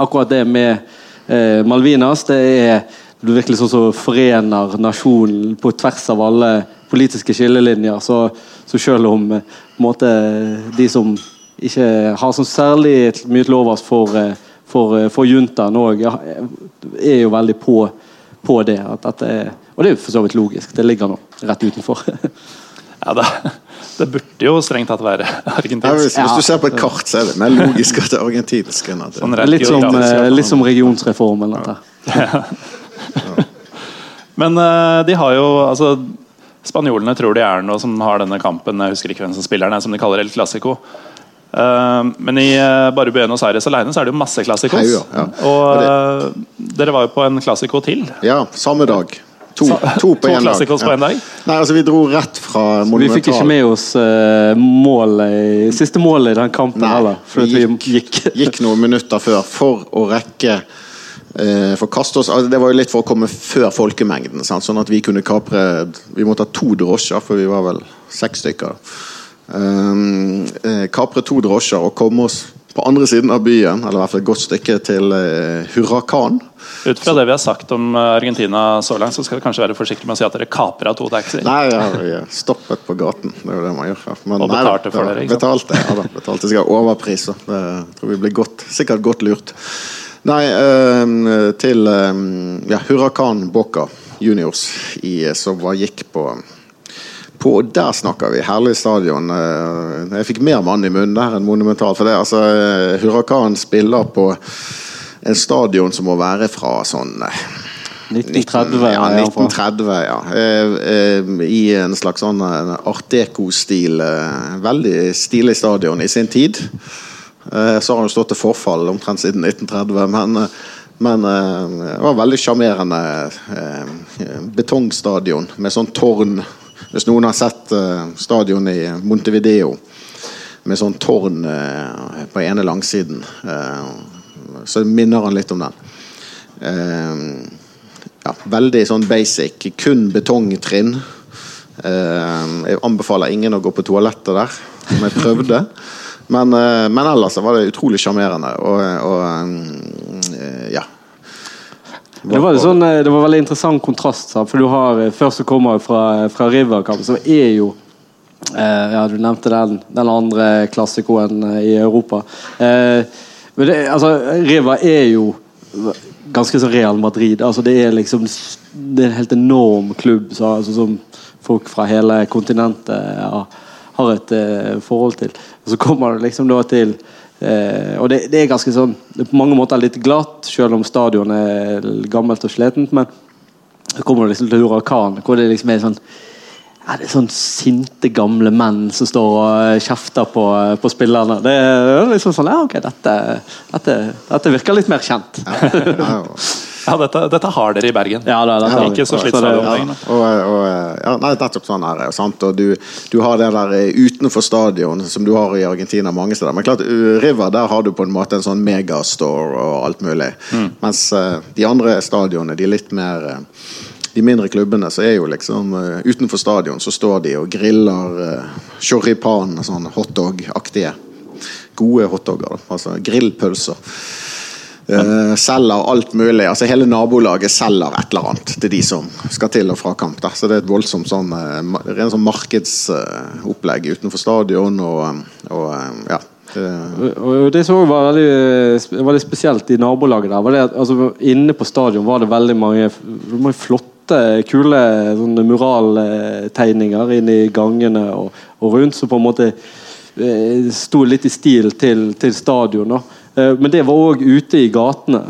akkurat det med eh, Malvinas, det er det er virkelig sånn som forener nasjonen på tvers av alle politiske skillelinjer. Så, så selv om eh, måte, de som ikke har sånn særlig mye til overs for, eh, for, eh, for juntaen òg, er jo veldig på, på det. At, at det er, og det er jo for så vidt logisk. Det ligger nå rett utenfor. Ja, det, det burde jo strengt tatt være argentinsk. hvis, hvis du ser på et kart, så er det mer logisk at det er argentinsk enn at det Sånn litt, som, litt som regionsreformen. Dette. Men eh, de har jo altså Spanjolene tror de er noe som har denne kampen Jeg husker ikke hvem som spiller den, som de kaller El Clásico. Uh, men i uh, bare Buenos Aires alene så er det jo masse klassikos. Ja. Og eh, dere var jo på en klassiko til. Ja, samme dag. To, to på to én dag. klassikos på en dag? Nei, altså Vi dro rett fra Monumental. Vi fikk ikke med oss eh, målet siste målet i den kampen Nei, heller. For vi vi gikk. gikk noen minutter før for å rekke eh, oss altså, Det var jo litt for å komme før folkemengden, sant? sånn at vi kunne kapre Vi måtte ha to drosjer, for vi var vel seks stykker. Um, kapre to drosjer og komme oss på andre siden av byen, eller i hvert fall et godt stykke til uh, Hurrakan. Ut fra det vi har sagt om Argentina så langt, så skal vi kanskje være forsiktige med å si at dere kapra to taxier. Nei, ja, vi er stoppet på gaten. Det er jo det man gjør. Men, Og nei, betalte for dere, ikke sant? Betalte, ja da. Betalte ha overpris. Det tror vi blir godt, sikkert godt lurt. Nei, eh, til eh, ja, Huracan Boca Juniors i, som var, gikk på på, der snakker vi. Herlig stadion. Eh, Jeg fikk mer mann i munnen der enn Monumental. For det, altså, Hurrakan Huracan spiller på en stadion som må være fra sånn eh, 1930, ja, i 1930, ja. Eh, eh, I en slags sånn eh, art deco-stil. eh, Veldig stilig stadion i sin tid. Eh, Så har han stått til forfall omtrent siden 1930, men, eh, men eh, det var veldig sjarmerende betongstadion med sånn tårn. Hvis noen har sett stadion i Montevideo med sånn tårn på ene langsiden, så minner han litt om den. Ja, veldig sånn basic. Kun betongtrinn. Jeg anbefaler ingen å gå på toalettet der, som jeg prøvde. Men, eh, men ellers var det utrolig sjarmerende. Og, og eh, ja. Det var, det, sånn, eh, det var veldig interessant kontrast. For du har eh, Først som kommer fra, fra Riverkamp, som er jo eh, Ja, du nevnte den, den andre klassikoen eh, i Europa. Eh, men det, altså, River er jo ganske som Real Madrid. Altså, det er liksom Det er en helt enorm klubb så, altså, som folk fra hele kontinentet ja, har et eh, forhold til. Og så kommer det liksom da til Eh, og det, det, er ganske sånn det er på mange måter litt glatt, selv om stadion er gammelt og sletent. Men så kommer det liksom til Huracan, hvor det liksom er sånn ja, det er sånn sinte, gamle menn som står og eh, kjefter på, eh, på spillerne. Det er liksom sånn Ja, ok, dette, dette, dette virker litt mer kjent. Ja, ja, ja. Ja, dette, dette har dere i Bergen. Ja, da, dette har. Ikke så Så slitsomt. det- Ja, Ja, og, og, ja, nei, nettopp sånn er det. Sant? Og du, du har det der eh, utenfor stadion som du har i Argentina mange steder. Men klart, uh, River der har du på en måte en sånn megastore og alt mulig. Mens eh, de andre stadionene, de litt mer eh, de mindre klubbene så er jo liksom uh, Utenfor stadion så står de og griller uh, choripan, sånn hotdog-aktige. Gode hotdogger. Altså grillpølser. Uh, selger alt mulig. altså Hele nabolaget selger et eller annet til de som skal til og fra kamp. Da. Så det er et voldsomt sånn, uh, ma- rent sånn markedsopplegg utenfor stadion. Og, um, og ja. Og det som var veldig, veldig spesielt i nabolaget der, var det at altså, inne på stadion var det veldig mange, mange flotte, kule sånne muraltegninger inne i gangene og, og rundt, som på en måte eh, sto litt i stil til, til stadion. da. Eh, Men det var òg ute i gatene.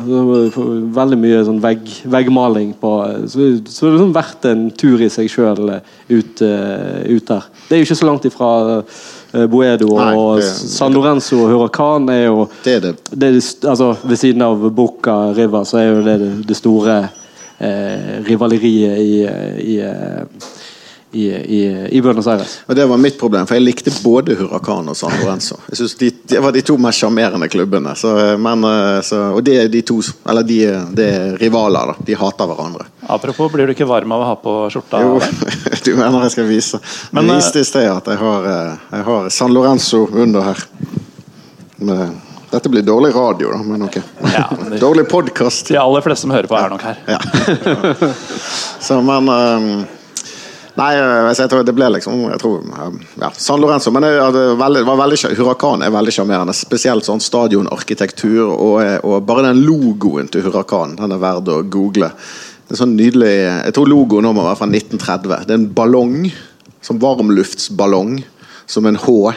Veldig mye sånn vegg, veggmaling på Så, så det har liksom verdt en tur i seg sjøl ut, eh, ut der. Det er jo ikke så langt ifra Boedo Boedo Nei, og det- San Lorenzo og Huracan er jo det er det. det altså, Ved siden av Boca River så er jo det det, store eh, rivaleriet i, i, eh, i, i, i Buenos Aires. Og Det var mitt problem, for jeg likte både Huracan og San Lorenzo. Jeg synes de, Det var de to mest sjarmerende klubbene. Så, men, eh, så, og det er de to Eller de, de er rivaler, da. De hater hverandre. Apropos, blir du ikke varm av å ha på skjorta? Jo, du mener jeg skal vise. Men, jeg eh, viste i sted at jeg har, eh, jeg har San Lorenzo under her. Men, dette blir dårlig radio, da, men ok. Ja, det- Dårlig podkast. De aller fleste som hører på, er nok her. Ja. Så, men ehm, Nei, eh, jeg tror det ble liksom jeg tror, eh, ja, San Lorenzo. Men det, var veldig, var veldig, Huracan er veldig sjarmerende. Spesielt sånn stadionarkitektur. Og, eh, og bare den logoen til Huracan den er verd å google. Det er sånn nydelig Jeg tror logoen nå må være fra 1930. Det er en ballong. Som varmluftsballong. Som en H.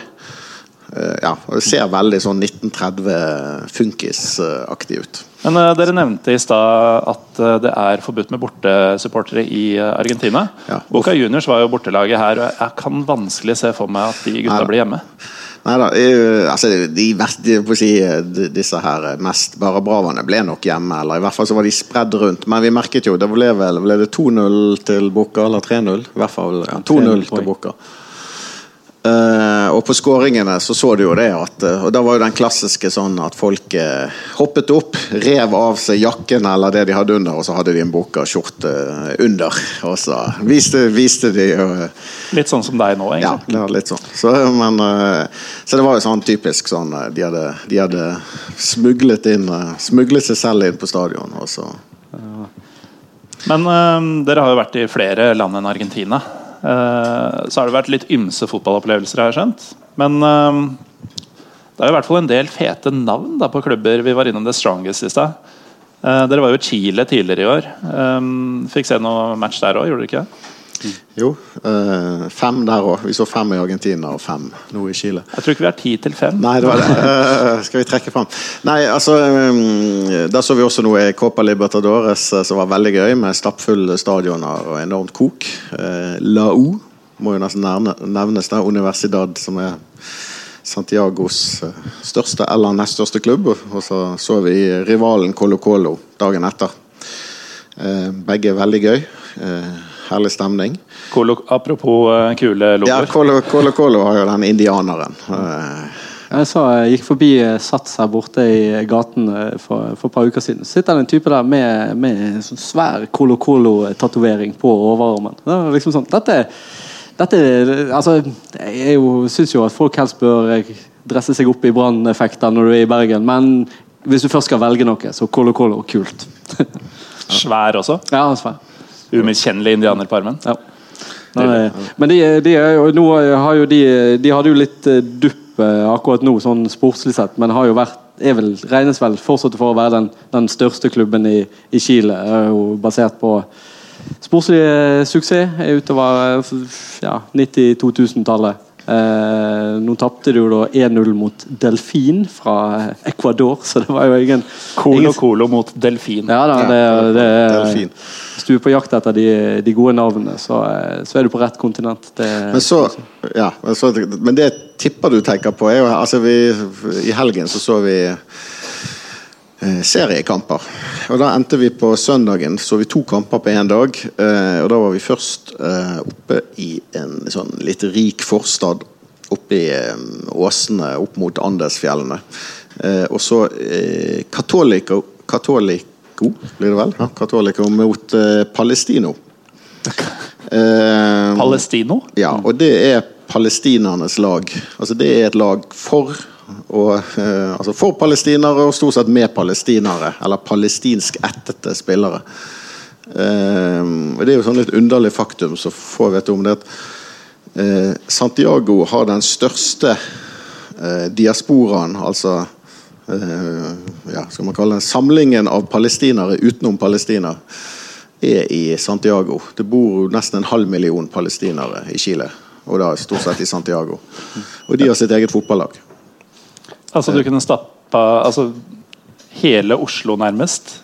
Eh, ja, Det ser veldig sånn 1930 funkis-aktig ut. Men uh, Dere nevnte i stad at uh, det er forbudt med bortesupportere i uh, Argentina. Ja. Boca Juniors var jo bortelaget her, og jeg kan vanskelig se for meg at de gutta Neida. blir hjemme. Nei da, altså de de, si, de- Disse her mest bare bravene ble nok hjemme, eller i hvert fall så var de spredd rundt. Men vi merket jo, det ble vel ble det 2-0 til Boca, eller 3-0? I hvert fall ja, 2-0 til Boca. Eh, og på skåringene så så du jo det at uh, Og da var jo den klassiske sånn at folk uh, hoppet opp, rev av seg jakken eller det de hadde under, og så hadde de en Boca-skjorte under. Og så viste, viste de Litt sånn som deg nå, egentlig. Ja, litt sånn. Så, men, så det var jo sånn typisk sånn De hadde, de hadde smuglet inn Smuglet seg selv inn på stadion. Og så. Men dere har jo vært i flere land enn Argentina. Eh, så har det vært litt ymse fotballopplevelser, har jeg skjønt. Men eh, det er i hvert fall en del fete navn da, på klubber. Vi var innom The Strongest i stad. Eh, dere var jo i Chile tidligere i år. Eh, fikk se noe match der òg, gjorde dere ikke? Jo, øh, fem der òg. Vi så fem i Argentina og fem nå i Chile. Jeg tror ikke vi har ti til fem. Nei, det var det. Eh, skal vi trekke fram? Nei, altså um, Da så vi også noe i Copa Libertadores som var veldig gøy, med stappfulle stadioner og enormt kok. Uh, La O må jo nesten nevnes, der, Universidad, som er Santiagos største eller nest største klubb. Og så så vi rivalen Colo Colo dagen etter. Eh, begge er veldig gøy. Herlig stemning. Kolo, apropos eh, kule Ja, logoer. Colo Colo, Colo har jo den indianeren. Eh, Jeg så, jeg gikk forbi eh, Sats her borte i gaten for, for et par uker siden. Sitter det en type der med, med sånn svær Colo Colo-tatovering på overarmen. Det er liksom sånn, dette, dette altså, Jeg syns jo at folk helst bør dresse seg opp i branneffekter når du er i Bergen, men hvis du først skal velge noe, så Colo Colo kult. Svær også. ja, svær. Umiskjennelig indianer på armen. Ja. Nei, men de, de, jo, jo de, de hadde jo litt eh, dupp eh, akkurat nå, sånn sportslig sett, men har jo vært er vel, regnes vel fortsatt for å være den, den største klubben i, i Chile. Er jo basert på sportslig suksess er utover eh, ja, 90-2000-tallet. Eh, nå tapte de jo da 1-0 mot Delfin fra Ecuador, så det var jo ingen Colo ingen, Colo mot delfin. ja, da, det, det, Delfin. Hvis du er på jakt etter de, de gode navnene, så, eh, så er du på rett kontinent. Det, Men så, ja, men, så, men det tipper du tenker på, er jo altså vi, I helgen så så vi seriekamper. Og Da endte vi på søndagen, så vi to kamper på én dag. Eh, og Da var vi først eh, oppe i en sånn litt rik forstad oppe i eh, Åsene opp mot Andesfjellene. Eh, og så eh, Katoliko Catolico, blir det vel? Ja, Catolico mot eh, Palestino. Eh, Palestino? ja, og det er palestinernes lag. Altså Det er et lag for og, eh, altså for palestinere og stort sett med palestinere. Eller palestinsk ættete spillere. Eh, Det er jo sånn litt underlig faktum så få vet om det at eh, Santiago har den største eh, diasporaen, altså eh, ja, skal man kalle den samlingen av palestinere utenom Palestina, er i Santiago. Det bor nesten en halv million palestinere i Chile. Og da stort sett i Santiago. Og de har sitt eget fotballag. Altså du kunne stappa altså, hele Oslo nærmest.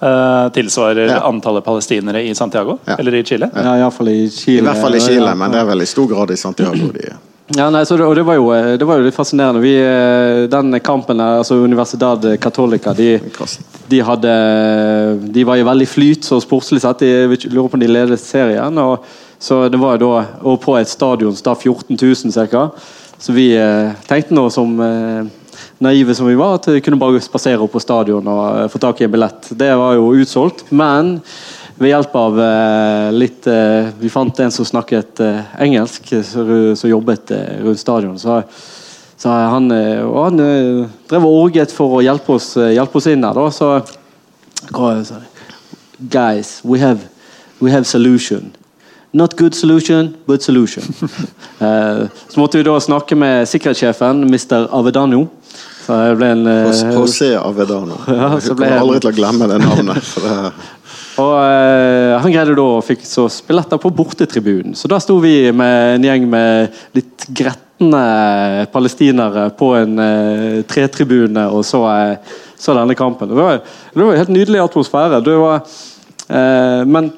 Uh, tilsvarer Ja. antallet palestinere i Santiago? Ja. Eller i Chile? ja, Iallfall i Chile. I hvert fall i Chile, Ja, men det er vel i stor grad i Santiago de. Ja, nei, så det, og det var, jo, eh, det var jo litt fascinerende. Vi, eh, den kampen, der, altså Universidad Catolica de, de, hadde, de var i veldig flyt så sportslig sett. De, jeg lurer på om de ledet serien. Og, så det var jo da, og på et stadion da 14 000 ca. Så vi eh, tenkte nå som eh, naive som vi var, at vi kunne bare spasere opp på stadion og eh, få tak i en billett. Det var jo utsolgt, men ved hjelp av litt Vi fant en som snakket engelsk, som jobbet rundt stadion. Så, så han, og han drev og orget for å hjelpe oss, hjelpe oss inn der. Da, så? Guys, we have, we have solution. Not good solution, but solution. uh, så måtte vi da snakke med sikkerhetssjefen, Mr. Avedano. Så det ble en José Avedano. Ja, Jeg kommer aldri til å glemme det navnet. Og uh, Han greide da å fikk så billetter på bortetribunen. Så da sto vi med en gjeng med litt gretne palestinere på en uh, tretribune og så, så denne kampen. Det var, det var helt nydelig atmosfære. Det var, men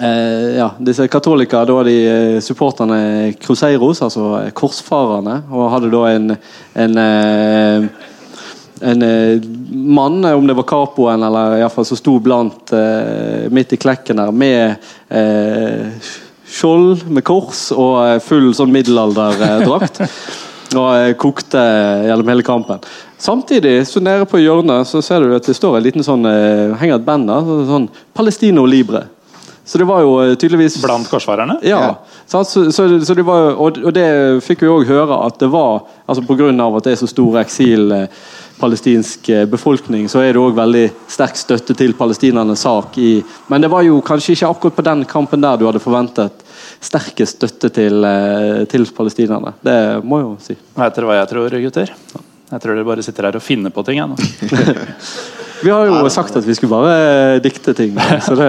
eh, ja, disse katolikker, da de eh, supporterne Cruzeiros, altså eh, korsfarerne, og hadde da en, en eh, en eh, mann, om det var capoen eller i hvert fall som sto blant eh, midt i klekken der, med eh, skjold med kors og eh, full sånn middelalderdrakt. og eh, kokte gjennom hele kampen. Samtidig, så nede på hjørnet så ser du at det står en liten sånn eh, henger et band der. Sånn Palestino Libre. Så det var jo eh, tydeligvis Blant korsfarerne? ja. Så, så, så det var, og, og det fikk vi òg høre at det var altså Pga. at det er så stor eksil eh, palestinsk eh, befolkning, så er det òg veldig sterk støtte til palestinernes sak. i Men det var jo kanskje ikke akkurat på den kampen der du hadde forventet sterkest støtte til, til palestinerne. Det må jeg jo si. Vet dere hva jeg tror, gutter? Jeg tror dere bare sitter her og finner på ting. Jeg, nå. Vi har jo sagt at vi skulle bare dikte ting. Så det,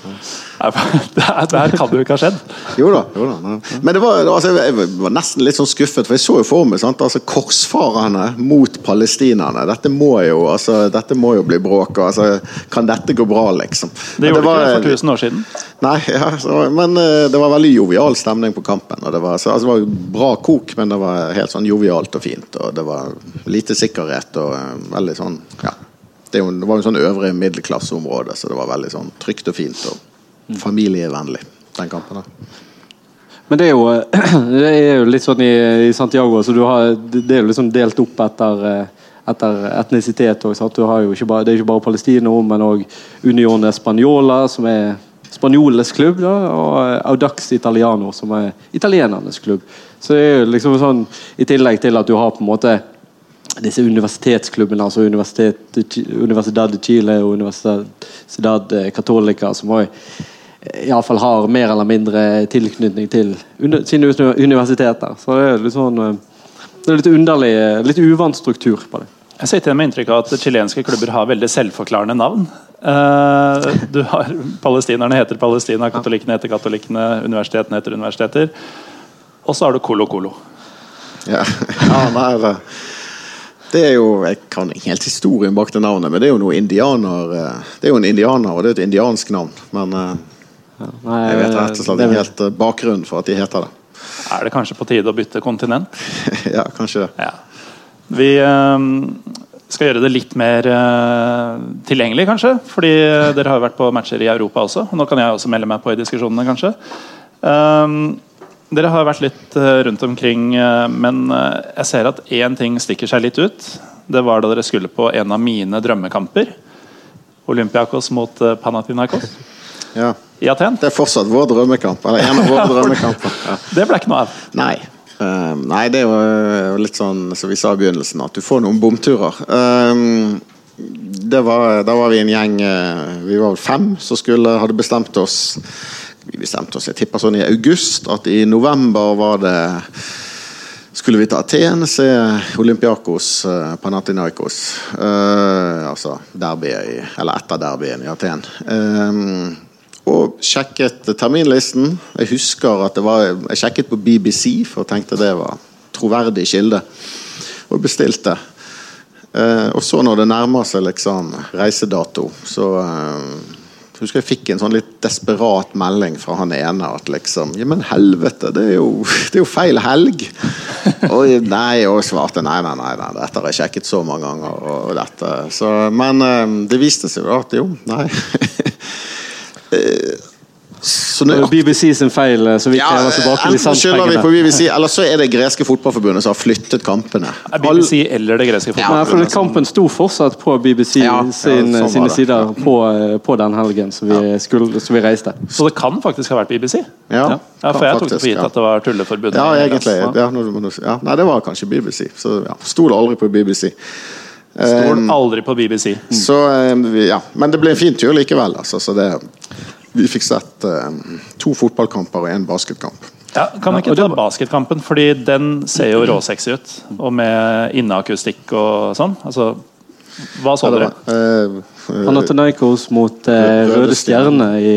Det her det kan jo ikke ha skjedd. jo da. Jo da. Men det var, altså, jeg var nesten litt sånn skuffet, for jeg så jo for meg sant? Altså, korsfarerne mot palestinerne. Dette må jo altså, dette må jo bli bråk. Altså, kan dette gå bra, liksom? Det gjorde gjorde var- det ikke for 1000 år siden. Nei, ja, så, men eh, det var veldig jovial stemning på kampen. Og det, var, så, altså, det var bra kok, men det var helt sånn jovialt og fint. Og det var lite sikkerhet og eh, veldig sånn ja. Det, var jo sånn øvre middelklasseområde, så det var veldig sånn trygt og fint og familievennlig, den kampen da Men det er jo, det er jo litt sånn i, i Santiago, så har, det er jo liksom delt opp etter, eh, etter etnisitet. Også, bare, det er ikke bare Palestino, men òg Union Española, som er spanjolenes klubb, da, og Audax Italiano, som er italienernes klubb. Så det er jo liksom sånn, I tillegg til at du har på en måte disse universitetsklubbene, altså Universitet, Universidad de Chile og Universidad Catolica, som også iallfall har mer eller mindre tilknytning til sine universiteter. Så det er litt sånn eh, det er litt underlig, eh, litt uvant struktur på det. Jeg sitter med inntrykk av at chilenske klubber har veldig selvforklarende navn. Eh, du har Palestinerne heter Palestina, katolikkene heter katolikkene, universitetene heter universiteter. Og så har du Colo Colo. Ja, ja nei, det, det er jo Jeg kan ikke helt historien bak det navnet, men det er jo noe indianer eh, Det er jo en indianer, og det er et indiansk navn. Men eh, Nei, jeg vet rett og slett ikke helt eh, bakgrunnen for at de heter det. Er det kanskje på tide å bytte kontinent? ja, kanskje det. Ja. Vi skal gjøre det litt mer tilgjengelig, kanskje. Fordi dere har jo vært på matcher i Europa også. Og nå kan jeg også melde meg på i diskusjonene, kanskje. Eh, dere har vært litt eh, rundt omkring, eh, men eh, jeg ser at én ting stikker seg litt ut. Det var da dere skulle på en av mine drømmekamper. Olympiakos mot Panathinaikos Ja. i Aten. Det er fortsatt vår drømmekamp. Eller en av våre drømmekamper. Ja. Det ble ikke noe av. Nei. Um, nei, det er jo litt sånn som vi sa i begynnelsen, at du får noen bomturer. Um, det var, da var vi en gjeng Vi var vel fem som skulle, hadde bestemt oss Vi bestemte oss, jeg tipper sånn i august, at i november var det skulle vi til Aten, se Olympiakos uh, Panathinaikos. Eh, altså derbyet i Eller etter derbyen i Aten. Eh, og sjekket terminlisten. Jeg husker at det var Jeg sjekket på BBC, for jeg tenkte det var troverdig kilde. Og bestilte. Eh, og så når det nærmer seg liksom reisedato, så eh, jeg husker jeg fikk en sånn litt desperat melding fra han ene at liksom Ja, men helvete, det er jo, det er jo feil helg! og nei, og svarte nei, nei, nei, nei, dette har jeg sjekket så mange ganger. Og dette, så, men eh, det viste seg jo at jo, nei. Eh, så nå, BBC sin feil, eh, så vi ja, krever tilbake enten skylder vi på. BBC, eller så er det greske fotballforbundet som har flyttet kampene. BBC eller det greske fotballforbundet. Ja, for Kampen sto fortsatt på BBC Ja, sin, sånn sine sider på, eh, på den helgen som vi, skulle, som vi reiste. Så det kan faktisk ha vært BBC? Ja, Ja, for jeg tok det for gitt at det var tulleforbundet. Ja, egentlig. Nei, det var kanskje BBC. Så ja, Stol aldri på BBC. Stol aldri på BBC. Så eh, ja, Men det ble en fin tur likevel. Altså, så det, vi fikk sett eh, to fotballkamper og én basketkamp. Ja, kan vi ikke ta basketkampen, fordi den ser jo råsexy ut. Og med inneakustikk og sånn. Altså, hva så Ja, dere? var, eh, eh, Panathinaikos mot uh, Røde Stjerne i,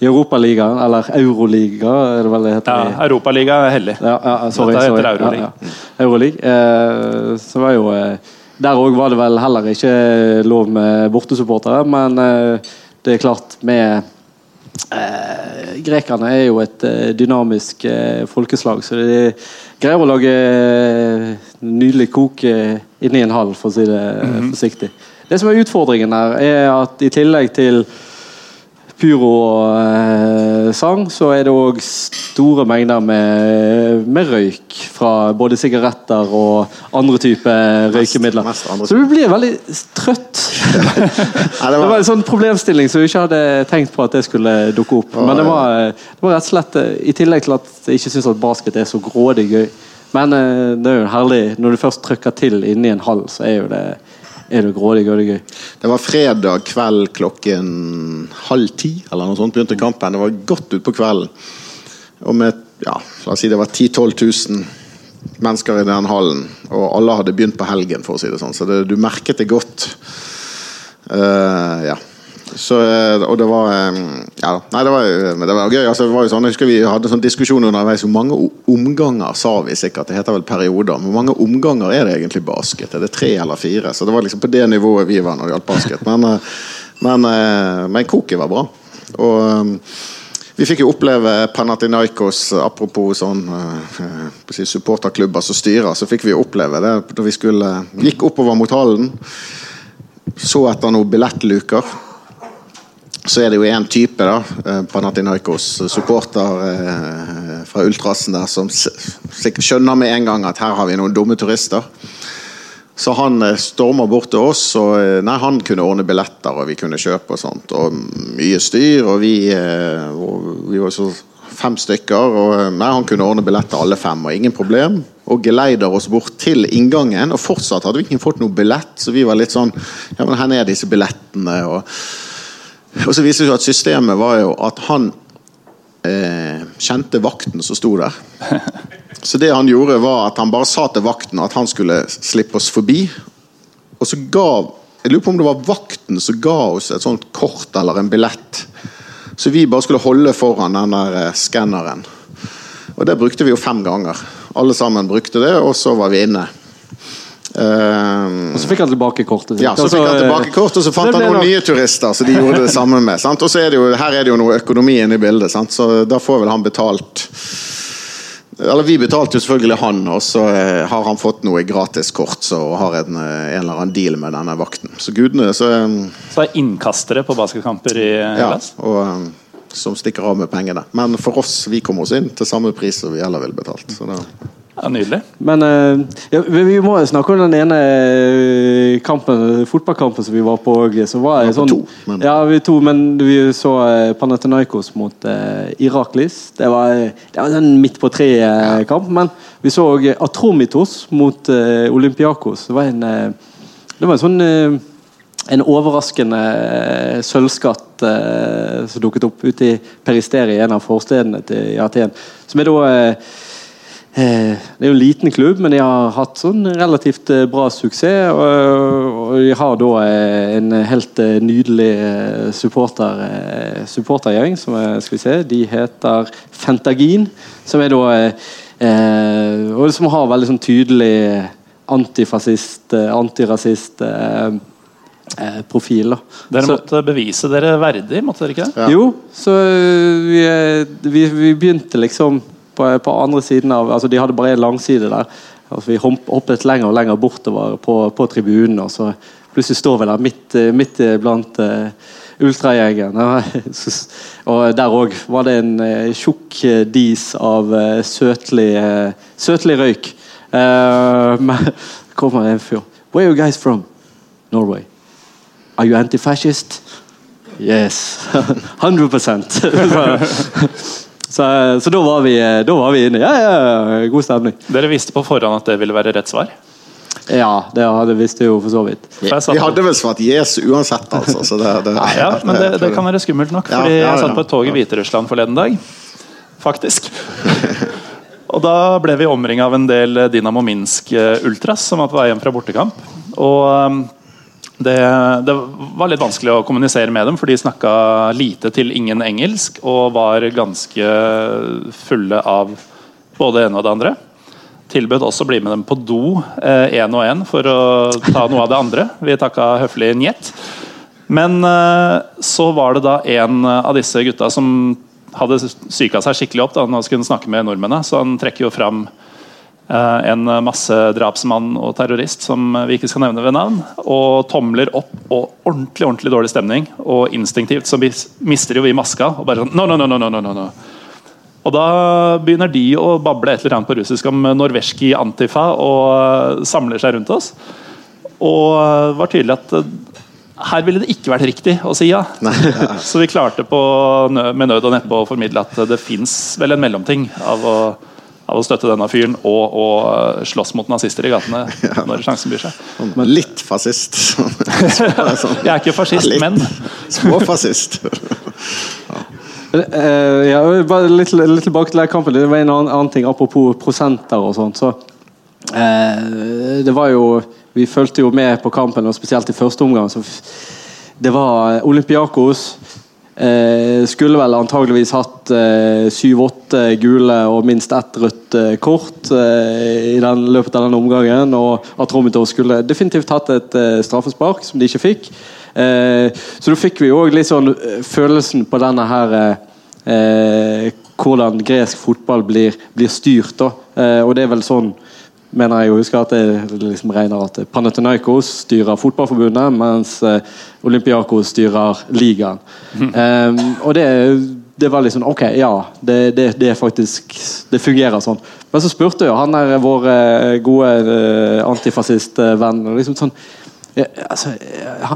i Europaligaen, eller Euroliga, er det vel det heter? Ja, Europaliga er hellig. Ja, ja, sorry. Dette heter Euroliga. Ja. Eh, så var jo eh, Der òg var det vel heller ikke lov med bortesupportere, men eh, det er klart med eh, Grekerne er jo et eh, dynamisk eh, folkeslag, så de greier å lage eh, nydelig kok eh, inni en hall, for å si det eh, forsiktig. Det som er utfordringen her, er at i tillegg til pyro og eh, sang, så er det òg store mengder med, med røyk fra både sigaretter og andre typer røykemidler. mest andre Så du blir veldig trøtt. Nei, Det det var var, en sånn problemstilling som vi ikke hadde tenkt på at det skulle dukke opp. Men det var, det var rett og slett I tillegg til at jeg ikke syns at basket er så grådig gøy. Men eh, det er jo herlig når du først trykker til inni en hall, så er jo det, er det grådig gøy. gøy. det var fredag kveld klokken halv ti, eller noe sånt begynte kampen. Det var godt utpå kvelden. Og med ja, la oss si det var 10 000-12 000 mennesker i den hallen. Og alle hadde begynt på helgen, for å si det sånn. Så det, du merket det godt. Uh, ja. Så, eh, og det var eh, Ja, nei, det var, det var gøy. Altså, det var jo sånn, jeg husker Vi hadde sånn diskusjon underveis. Hvor mange omganger sa vi sikkert? Det heter vel perioder. Hvor mange omganger er det egentlig basket? Er det tre eller fire? Så det var liksom på det nivået vi var når det gjaldt basket. Men, eh, men, men koket var bra. Og vi fikk jo oppleve Panathinaikos, apropos sånn si supporterklubber som styrer, så fikk vi oppleve det da vi skulle gikk oppover mot hallen. Så etter noen billettluker. Så er det jo én type, da, eh, Panathinaikos supporter eh, fra Ultrasen der, som sikkert skjønner med en gang at her har vi noen dumme turister. Så han eh, stormer bort til oss, og eh, nei, han kunne ordne billetter, og vi kunne kjøpe og sånt. Og mye styr, og vi, eh, og vi var så fem stykker. og eh, nei, Han kunne ordne billetter alle fem, og ingen problem. Og geleider oss bort til inngangen, og fortsatt hadde vi ikke fått noe billett. Så vi var litt sånn Ja, men her er disse billettene. Og, og så viser det seg at systemet var jo at han eh, kjente vakten som sto der. Så det han gjorde, var at han bare sa til vakten at han skulle slippe oss forbi. Og så ga Jeg lurer på om det var vakten som ga oss et sånt kort eller en billett. Så vi bare skulle holde foran den der eh, skanneren. Og det brukte vi jo fem ganger. Alle sammen brukte det, og så var vi inne. Uh, og så fikk han tilbake kortet. Ja, så fikk han tilbake kortet, og så fant han noen nok... nye turister så de gjorde det samme med. Sant? Og så er det jo, her er det jo noe økonomi inne i bildet, sant? så da får vel han betalt eller Vi betalte jo selvfølgelig han, og så eh, har han fått noe gratiskort så, og har en, eh, en, eller annen deal med denne vakten. Så gudene Så, eh, så er innkastere på basketkamper i Hellas? Ja, og, som stikker av med pengene. Men for oss, vi kommer oss inn til samme pris som vi heller ville betalt. Så det ja, Nydelig. Men uh, ja, vi må snakke om den ene eh, kampen, fotballkampen som vi var på. Så var det sånn, to, men. Ja, vi to, men vi så Panathenaikos Panathinaikos mot uh, Iraklis. Det var, det var en midt på tre-kamp. Men vi så Atromitos mot uh, Olympiakos. Det var en, det var en sånn en overraskende sølvskatt som dukket opp ute i Peristeri, en av forstedene til Aten. Som er da Eh, det er jo en liten klubb, men de har hatt sånn relativt eh, bra suksess. Og, de har da eh, en helt nydelig supporter, supportergjeng, som er, skal vi se, de heter Fentagin. Som er da Og som har veldig sånn tydelig antifascist, antirasist profil. Da. Dere måtte bevise dere verdig, måtte dere ikke det? Ja. Jo, så vi, vi, vi begynte liksom på, på, andre siden av altså De hadde bare en langside der. Altså vi hoppet lenger og lenger bortover på, på tribunen, og så plutselig står vi der midt, midt blant uh, ultragjengen. og der òg var det en uh, tjukk dis av uh, søtlig, uh, søtlig røyk. Men kommer en fyr. Where are you guys from? Norway. Are you anti-fascist? Yes. 100 Så, så da, var vi, da, var vi, inne. Ja, ja, god stemning. Dere visste på forhånd at det ville være rett svar? Ja, det hadde visste jo for så vidt. Vi hadde vel svart yes uansett, altså. Det, det, ja, men det, det, kan være skummelt nok. Fordi jeg satt på et tog i Hviterussland forleden dag. Faktisk. Og da ble vi omringa av en del Dinamo Minsk-ultras som var på vei hjem fra bortekamp. Og um, det, det, var litt vanskelig å kommunisere med dem, for de snakka lite til ingen engelsk og var ganske fulle av både det ene og det andre. Tilbød også å bli med dem på do én og én for å ta noe av det andre. Vi takka høflig njet. Men eh, så var det da en av disse gutta som hadde psyka seg skikkelig opp da han skulle snakke med nordmennene, så han trekker jo fram Eh, en massedrapsmann og terrorist som vi ikke skal nevne ved navn. Og tomler opp og ordentlig ordentlig dårlig stemning. Og instinktivt så mister jo vi maska. Og bare sånn no, no, no, no, no, no. Og da begynner de å bable et eller annet på russisk om norveski antifa og samler seg rundt oss. Og det var tydelig at eh, her ville det ikke vært riktig å si ja. så vi klarte på, med nød og neppe å formidle at det fins vel en mellomting av å av å støtte denne fyren og, og eh, slåss mot nazister i gatene ja. når sjansen byr seg. Sånn men litt fascist. Sånn- sånn- jeg er ikke fascist, ja, men Småfascist. ja. Eh, ja, bare litt, litt, tilbake til kampen. Det var en annen, annen ting apropos prosenter og sånt. Så, eh, det var jo Vi fulgte jo med på kampen, og spesielt i første omgang. Så, det var Olympiakos Eh, skulle vel antageligvis hatt eh, 7-8 åtte eh, gule og minst ett rødt eh, kort eh, i den, løpet av denne omgangen. Og at Romitor skulle definitivt hatt et straffespark, som de ikke fikk. Så da fikk vi òg litt sånn følelsen på denne her Hvordan gresk fotball blir, blir styrt, da. Og det er vel sånn mener jeg jo husker at det liksom regner at Panathinaikos styrer fotballforbundet, mens Olympiakos styrer ligaen. Mm. Um, og det det, var liksom Ok, ja, det, det, det, er faktisk Det fungerer sånn. Men så spurte jo han der vår uh, gode antifasistvenn antifascistvenn liksom sånn ja, altså,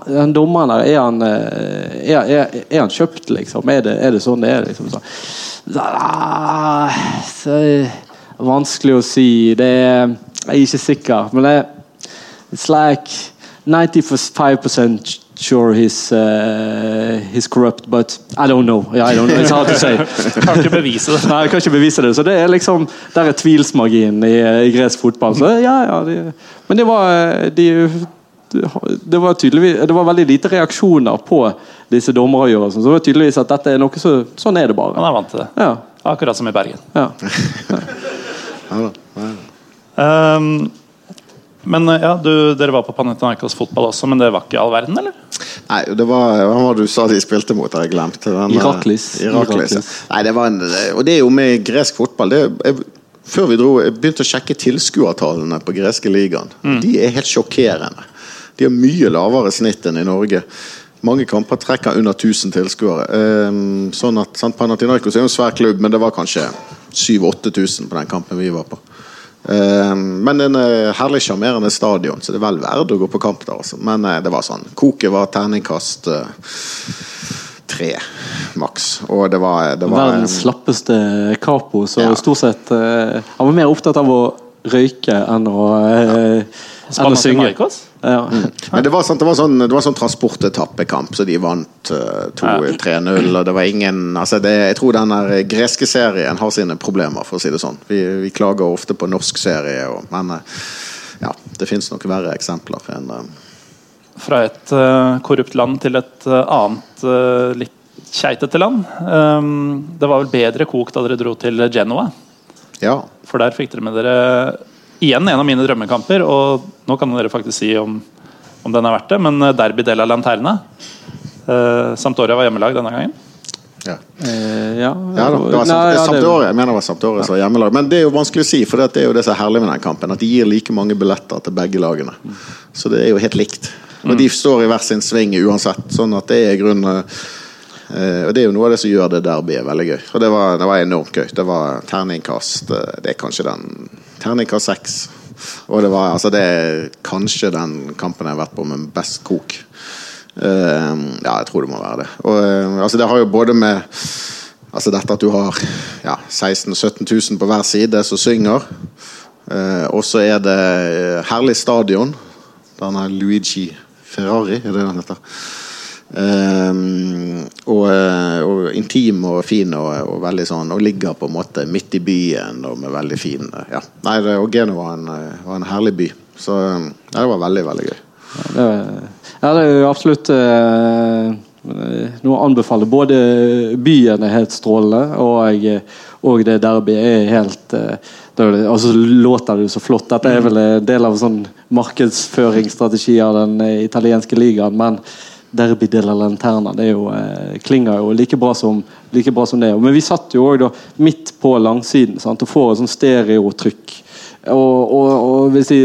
den dommeren der, er han, eh, er, er, er han kjøpt, liksom? Er det, er det sånn det er? liksom så, Ah, så, Vanskelig å si. Det er, jeg er ikke sikker. Men det It's like 95% sure he's, uh, he's corrupt, but I don't know. Yeah, I don't know. It's hard to say. Kan ikke bevise det. Nei, jeg kan ikke bevise det. Så det er liksom Der er tvilsmarginen i, i gresk fotball. Så ja, ja, de, men det var eh, de, det var tydeligvis Det var veldig lite reaksjoner på disse dommeravgjørelsene. Så det var tydeligvis at dette er noe så, sånn er det bare. Han er vant til det. Ja, Akkurat som i Bergen. ja. Ja. Um, men eh, ja, du, Dere var på Panathinaikos fotball også, men det var ikke all verden, eller? Nei, det var Hva var det du sa de spilte mot? Har jeg glemt. Den, eh, Iraklis. Iraklis. Iraklis. Nei, det var en, og det er jo med gresk fotball det, jeg, Før vi dro, jeg begynte å sjekke tilskuertallene på greske ligaen. De er helt sjokkerende. De har mye lavere snitt enn i Norge. Mange kamper trekker under 1000 tilskuere. Ehm, sånn at sant, Panathinaikos er jo en svær klubb, men det var kanskje 7000-8000 på den kampen vi var på. Ehm, men en eh, herlig sjarmerende stadion, så det er vel verdt å gå på kamp der. Altså. Men eh, det var sånn Koket var terningkast eh, tre, maks. Og det var, det var Verdens slappeste capo, så Ja. stort sett eh, Han var mer opptatt av å røyke enn å, eh, enn å synge. Ja. Mm. Men det var, sant, det var sånn, det var sånn transportetappekamp, så de vant uh, 2-3-0. Og det var ingen altså det, Jeg tror den greske serien har sine problemer, for å si det sånn. Vi, vi klager ofte på norsk serie, og, men uh, ja, det fins nok verre eksempler. enn uh, Fra et eh, korrupt land til et eh, annet eh, litt keitete land. Um, det var vel bedre kok da dere dro til Genoa? Ja. For der fikk dere med dere igjen en av mine drømmekamper. Og nå kan dere faktisk si om, om den er verdt det, men Derby del av Lanterna. Uh, Sampdoria var hjemmelag denne gangen. ja. Eh, ja. Ja, da, det var Nei, ja, det- Sampdoria, jeg mener det var Sampdoria som var hjemmelag. Men det er jo vanskelig å si, for det er jo det som er herlig med den kampen. At de gir like mange billetter til begge lagene. Så det er jo helt likt. Og de står i hver sin sving uansett. Sånn at det er grunn grunnen eh, Og det er jo noe av det som gjør det derbyet veldig gøy. Og det var, det var enormt gøy. Det var terningkast eh, Det er kanskje den Terningkast seks. Og det var altså det er kanskje den kampen jeg har vært på med best kok. Uh, ja, jeg tror det må være det. Og, uh, altså det har jo både med Altså dette at du har ja, 16 000-17 000 på hver side som synger. Uh, og så er det eh, herlig stadion. Denne Luigi Ferrari, er det den heter. Eh, og, eh, og intim og fin og, og veldig sånn Og ligger på en måte midt i byen og med veldig fin eh, ja. Nei, det, og Genova var en, eh, var en herlig by. Så eh, ja, det var veldig, veldig gøy. Ja, det er jo absolutt eh, noe å anbefale. Både byen er helt strålende, og, og det derbyet er helt eh, altså låter det jo så flott. Dette er vel en del av sånn markedsføringsstrategi av den eh, italienske ligaen, men Derby della Lanterna det jo, eh, klinger jo like bra som, like bra som det. Men vi satt jo også midt på langsiden sant, og får et sånn stereotrykk. Og, og, og hvis de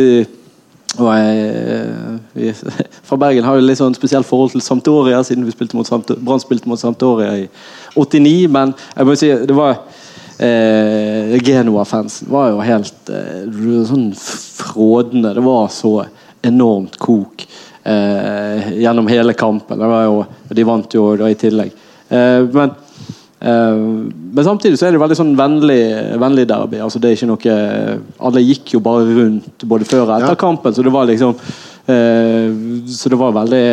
og jeg, vi fra Bergen har jo litt sånn spesielt forhold til Sampdoria, siden vi spilte mot Samt Brann spilte mot Sampdoria i 89. Men jeg må si det var eh, Genoa-fansen var jo helt eh, sånn frådende. Det var så enormt kok eh, gjennom hele kampen. Det var jo, de vant jo da i tillegg. Eh, men Eh, men samtidig så er det veldig sånn vennlig, vennlig derby. Altså det er ikke noe Alle gikk jo bare rundt både før og etter Ja. kampen, så det var liksom Så det var veldig,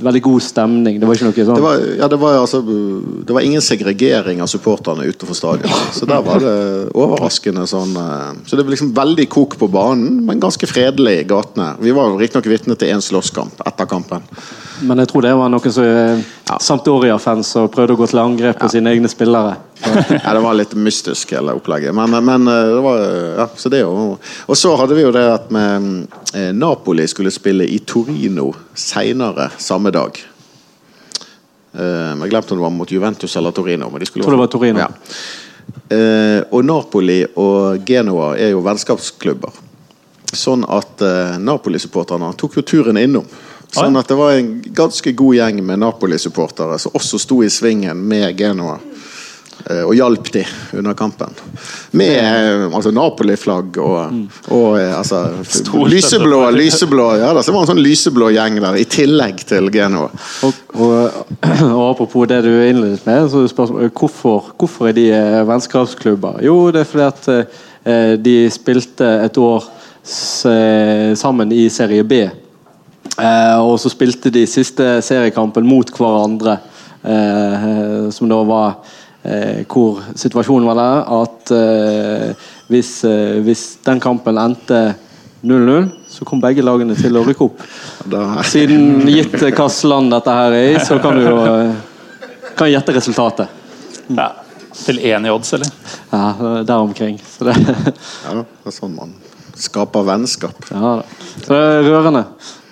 veldig god stemning. Det var ikke noe sånn Det var, ja, det, var, altså, det var ingen segregering av supporterne utenfor stadion. Så der var det overraskende sånn eh, Så det var liksom veldig kok på banen, men ganske fredelig i gatene. Vi var riktignok vitne til én slåsskamp etter kampen. Men jeg tror det var noen som ja. Sampdoria-fans som prøvde å gå til angrep på sine egne spillere. Ja, det var litt mystisk, hele opplegget. Men, men eh, det var ja, så det jo Og så hadde vi jo det at med, eh, Napoli skulle spille i Torino seinere samme dag. Eh, jeg glemte om det var mot Juventus eller Torino. Men de skulle Tror det var Torino. Ja. Eh, og Napoli og Genoa er jo vennskapsklubber. Sånn at eh, Napoli-supporterne tok jo turen innom. Sånn at det var en ganske god gjeng med Napoli-supportere som også sto i svingen med Genoa. eh, og hjalp de under kampen. Med eh, altså Napoli-flagg og, og eh, altså, lyseblå, lyseblå Ja, det var en sånn lyseblå gjeng der, i tillegg til Genoa. Og, og, og apropos det du innledet med, så er hvorfor, hvorfor er de vennskapsklubber? Jo, det er fordi at de spilte et år sammen i serie B. Eh, og så spilte de siste seriekampen mot hverandre, eh, som da var eh, Hvor situasjonen var der at eh, hvis, eh, hvis den kampen endte 0-0, så kom begge lagene til å rykke opp. Siden gitt hvilket land dette her er i, så kan du jo kan gjette resultatet. Ja. Til én i odds, eller? Ja, der omkring. Så det, ja, det er sånn man skaper vennskap. ja, så det er rørende.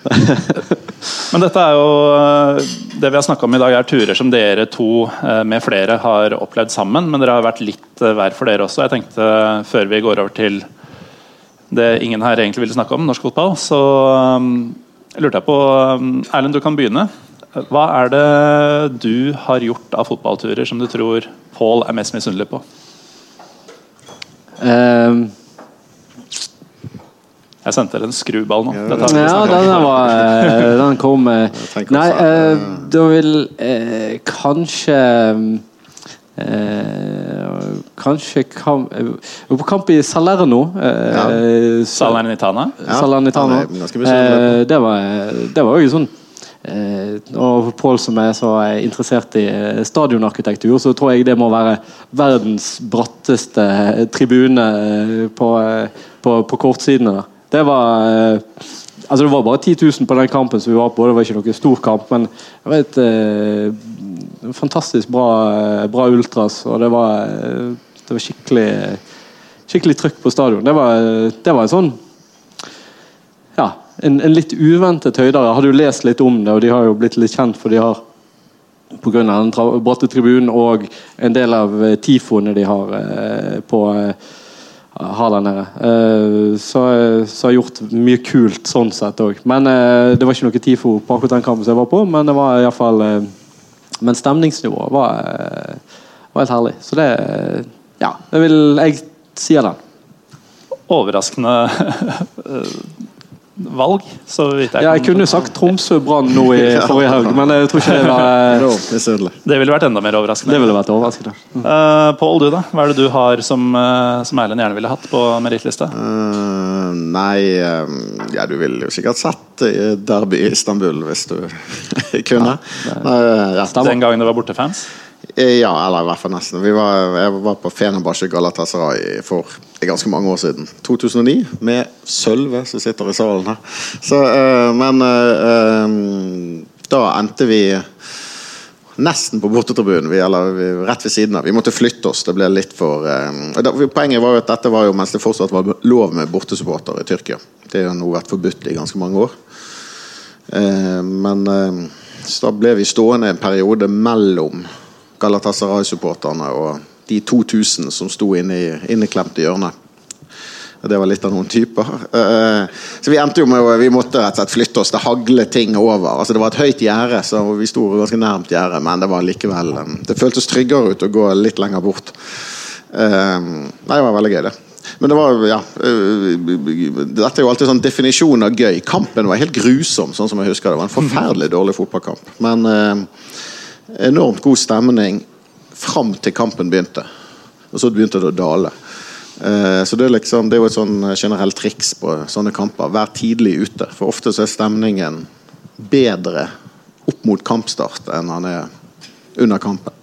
Men dette er jo eh, Det vi har snakka om i dag, er turer som dere to eh, med flere har opplevd sammen. Men dere har vært litt eh, hver for dere også. Jeg tenkte Før vi går over til det ingen her egentlig ville snakke om, norsk fotball, så jeg lurte jeg på Erlend, du kan begynne. Hva er det du har gjort av fotballturer som du tror Pål er mest misunnelig på? Eh, Jeg sendte dere en skruball nå. Dette har vi ja, den, var, eh, den kom eh, Nei, eh, da vil eh, kanskje eh, Kanskje kamp, eh, På kamp i Salerno eh, ja. Salernitana? Ja, Salernitana. er Eh, det var det var jo sånn eh, Og Pål som er så interessert i stadionarkitektur, så tror jeg det må være verdens bratteste tribune på, på, på kortsidene. der. Det var eh, Altså Det var bare 10 000 på den kampen som vi var på. Det var ikke noen stor kamp, men det var eh, fantastisk bra, eh, bra ultras. Og det var, eh, det var skikkelig skikkelig trøkk på stadion. Det var, det var en sånn ja, en, en litt uventet høydere. Jeg hadde jo lest litt om det, og de har jo blitt litt kjent for de har pga. den bratte tribunen og en del av tifoene de har eh, på eh, har der nede. Eh, så, så har gjort mye kult sånn sett òg. Men eh, det var ikke noe TIFO på akkurat den kampen jeg var på, men det var iallfall eh, Men stemningsnivået var, eh, var helt herlig. Så det Ja, det vil jeg sier den. Overraskende eh, valg, så vidt jeg Ja, jeg kunne jo sagt Tromsø Brann nå i forrige helg, men jeg tror ikke det var Det ville vært enda mer overraskende. Det ville vært overraskende. Uh, Pål, du da? Hva er det du har som, uh, som Erlend gjerne ville hatt på merittlista? Uh, nei eh, Ja, du ville jo sikkert sett Derby i Istanbul hvis du kunne. Eh, ja. Den gangen det var bortefans? Eh, ja, eller i hvert fall nesten. Var, jeg var på Fenerbahçe Galatasaray for ganske mange år siden. 2009, med Sølve som sitter i salen her. Så, eh, men eh, da endte vi nesten på bortetribunen, vi, eller vi, rett ved siden av. Vi måtte flytte oss. Det ble litt for eh, da, Poenget var jo at dette var jo mens det fortsatt var lov med bortesupporter i Tyrkia. Det har nå vært forbudt i ganske mange år. Eh, men eh, så da ble vi stående en periode mellom Galatasaray-supporterne og de 2000 som sto inne i inneklemte hjørnet. Det var litt av noen typer. Eh, så vi endte jo med vi måtte rett og slett flytte oss. Det haglet ting over. Altså Det var et høyt gjerde, så vi sto ganske nærmt gjerdet, men det var likevel eh, Det føltes tryggere ut å gå litt lenger bort. Eh, Nei, det var veldig gøy, det. Men det var, ja Dette er jo alltid sånn definisjon av gøy. Kampen var helt grusom, sånn som jeg husker det. var en forferdelig dårlig fotballkamp. Men enormt god stemning fram til kampen begynte. Og så begynte det å dale. Eh, så det er, liksom, det er jo et sånn generelt triks på sånne kamper. Vær tidlig ute. For ofte så er stemningen bedre opp mot kampstart enn han er under kampen.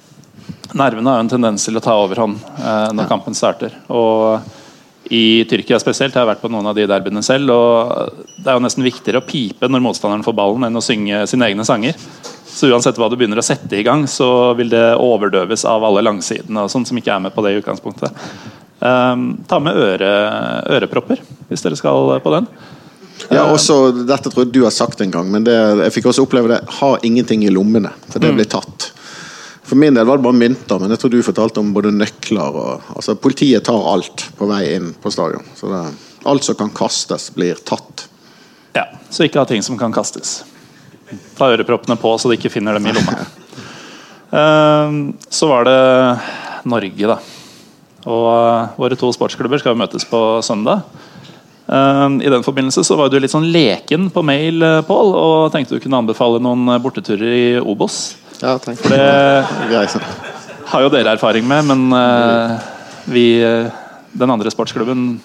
Nervene har jo en tendens til å ta overhånd eh, når kampen starter. Og i Tyrkia spesielt, jeg har vært på noen av de derbyene selv, og det er jo nesten viktigere å pipe når motstanderen får ballen, enn å synge sine egne sanger. Så uansett hva du begynner å sette i gang, så vil det overdøves av alle langsidene og sånt som ikke er med på det i utgangspunktet. Um, ta med øre, ørepropper hvis dere skal på den. Ja, også, Dette tror jeg du har sagt en gang, men det, jeg fikk også oppleve det. Ha ingenting i lommene, for det blir tatt. For min del var det bare mynter, men jeg tror du fortalte om både nøkler og altså Politiet tar alt på vei inn på stadion. Så det, alt som kan kastes, blir tatt. Ja, Så ikke ha ting som kan kastes. Ta øreproppene på så de ikke finner dem i lomma. Um, så var det Norge. da. Og uh, Våre to sportsklubber skal møtes på søndag. Uh, I den forbindelse så var du litt sånn leken på mail, uh, Pål, og tenkte du kunne anbefale noen borteturer i Obos. Ja, takk. For det har jo dere erfaring med, men vi, den andre sportsklubben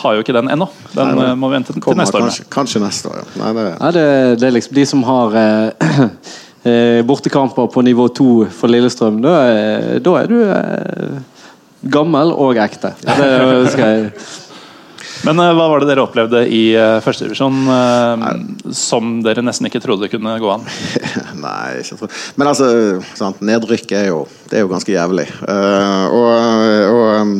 har jo ikke den ennå. Den Nei, uh, må vi vente til neste år kanskje, kanskje neste år, ja. Nei, det, Nei, det, det er liksom de som har eh, eh, bortekamper på nivå to for Lillestrøm. Da, er- da er du eh, gammel og ekte. Det skal jeg Men uh, hva var det dere opplevde i uh, førstedivisjon uh, som dere nesten ikke trodde kunne gå an? Nei, ikke tro. Men altså, sant, nedrykk er jo, det er jo ganske jævlig. Uh, og, og, um,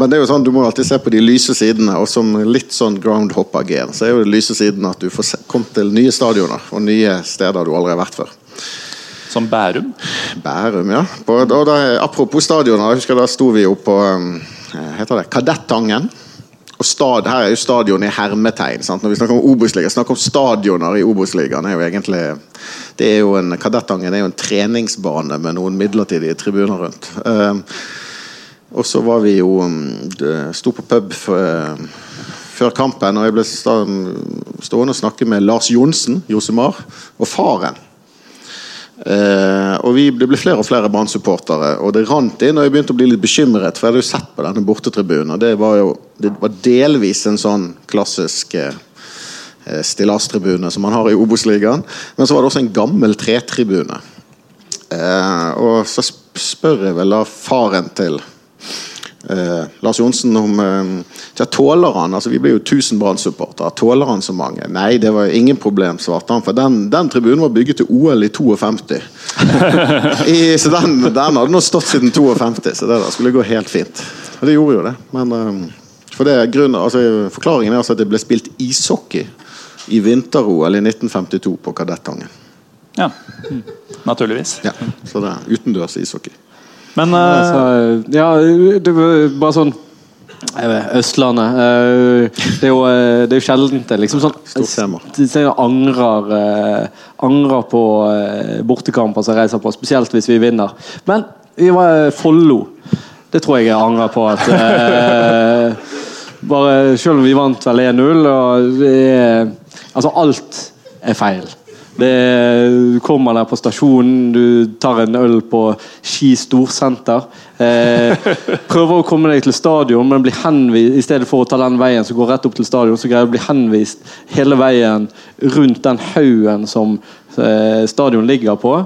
men det er jo sånn, du må alltid se på de lyse sidene. Og som litt sånn groundhopper-gen, så er jo det lyse siden at du får kommet til nye stadioner og nye steder du aldri har vært før. Som Bærum? Bærum, ja. På, da, apropos stadioner, jeg husker da sto vi jo på um, heter det, Kadettangen. Og stad, her er jo stadion i hermetegn. Sant? Når vi snakker om Obos-ligaen, snakker om stadioner i Obos-ligaen. det er jo en, Kadettangen er jo en treningsbane med noen midlertidige tribuner rundt. Um, og så var vi jo um, Sto på pub før, før kampen, og jeg ble stående og snakke med Lars Johnsen, Josemar, og faren. Eh, og vi, Det ble flere og flere Brann-supportere, og det rant inn. Og jeg begynte å bli litt bekymret, for jeg hadde jo sett på denne bortetribunen. Og det var jo det var delvis en sånn klassisk eh, stillastribune som man har i Obos-ligaen. Men så var det også en gammel tretribune. Eh, og så spør jeg vel da faren til eh, Lars Johnsen om eh, ja, Tåler han altså Vi blir jo 1000 Brann-supportere. Tåler han så mange? Nei, det var ingen problem, svarte han. For den, den tribunen var bygget til OL i 52. I, så den, den hadde nå stått siden 52, så det da skulle gå helt fint. Og det gjorde jo det. Men eh, for det er grunnen, altså, forklaringen er altså at det ble spilt ishockey i vinter-OL i 1952 på Kadettangen. Ja. Naturligvis. Ja, så det er utendørs ishockey. Men uh... Altså, ja, det var bare sånn Østlandet. eh, Det er jo, eh, det er jo sjelden det liksom sånn Stort tema. Jeg angrer, angrer på bortekamper som jeg reiser på, spesielt hvis vi vinner. Men vi var Follo. Det tror jeg jeg angrer på. at bare, Selv om vi vant vel 1-0 og det er, Altså, alt er feil. Det, du kommer der på stasjonen, du tar en øl på Ski storsenter. Eh, prøver å komme deg til stadion, men blir henvist i stedet for å ta den veien som går rett opp til stadion, så greier du å bli henvist hele veien rundt den haugen som eh, stadion ligger på.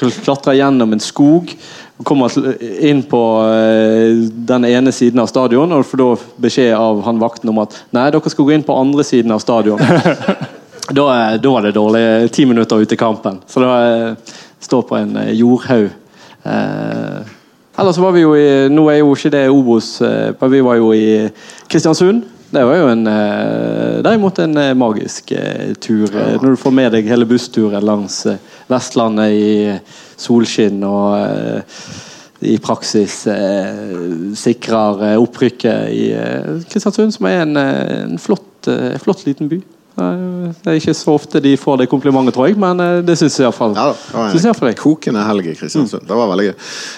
Klatrer gjennom en skog. Kommer inn på eh, den ene siden av stadion og får da beskjed av han vakten om at nei, dere skal gå inn på andre siden av stadion. Da, eh, da var det dårlig. Ti minutter ute i kampen. Så da eh, står på en eh, jordhaug. Eh, ellers var vi jo i Nå er jo ikke det Obos, eh, men vi var jo i Kristiansund. Det var jo en, eh, derimot en eh, magisk eh, tur. eh, Når du får med deg hele bussturen langs eh, Vestlandet i solskinn og eh, i praksis eh, sikrer eh, opprykket i eh, Kristiansund, som er en, eh, en flott, eh, flott liten by. Eh, Det er ikke så ofte de får det komplimentet, tror jeg, men eh, det syns jeg iallfall. Ja, det var en kokende helg i Kristiansund. Det var veldig gøy.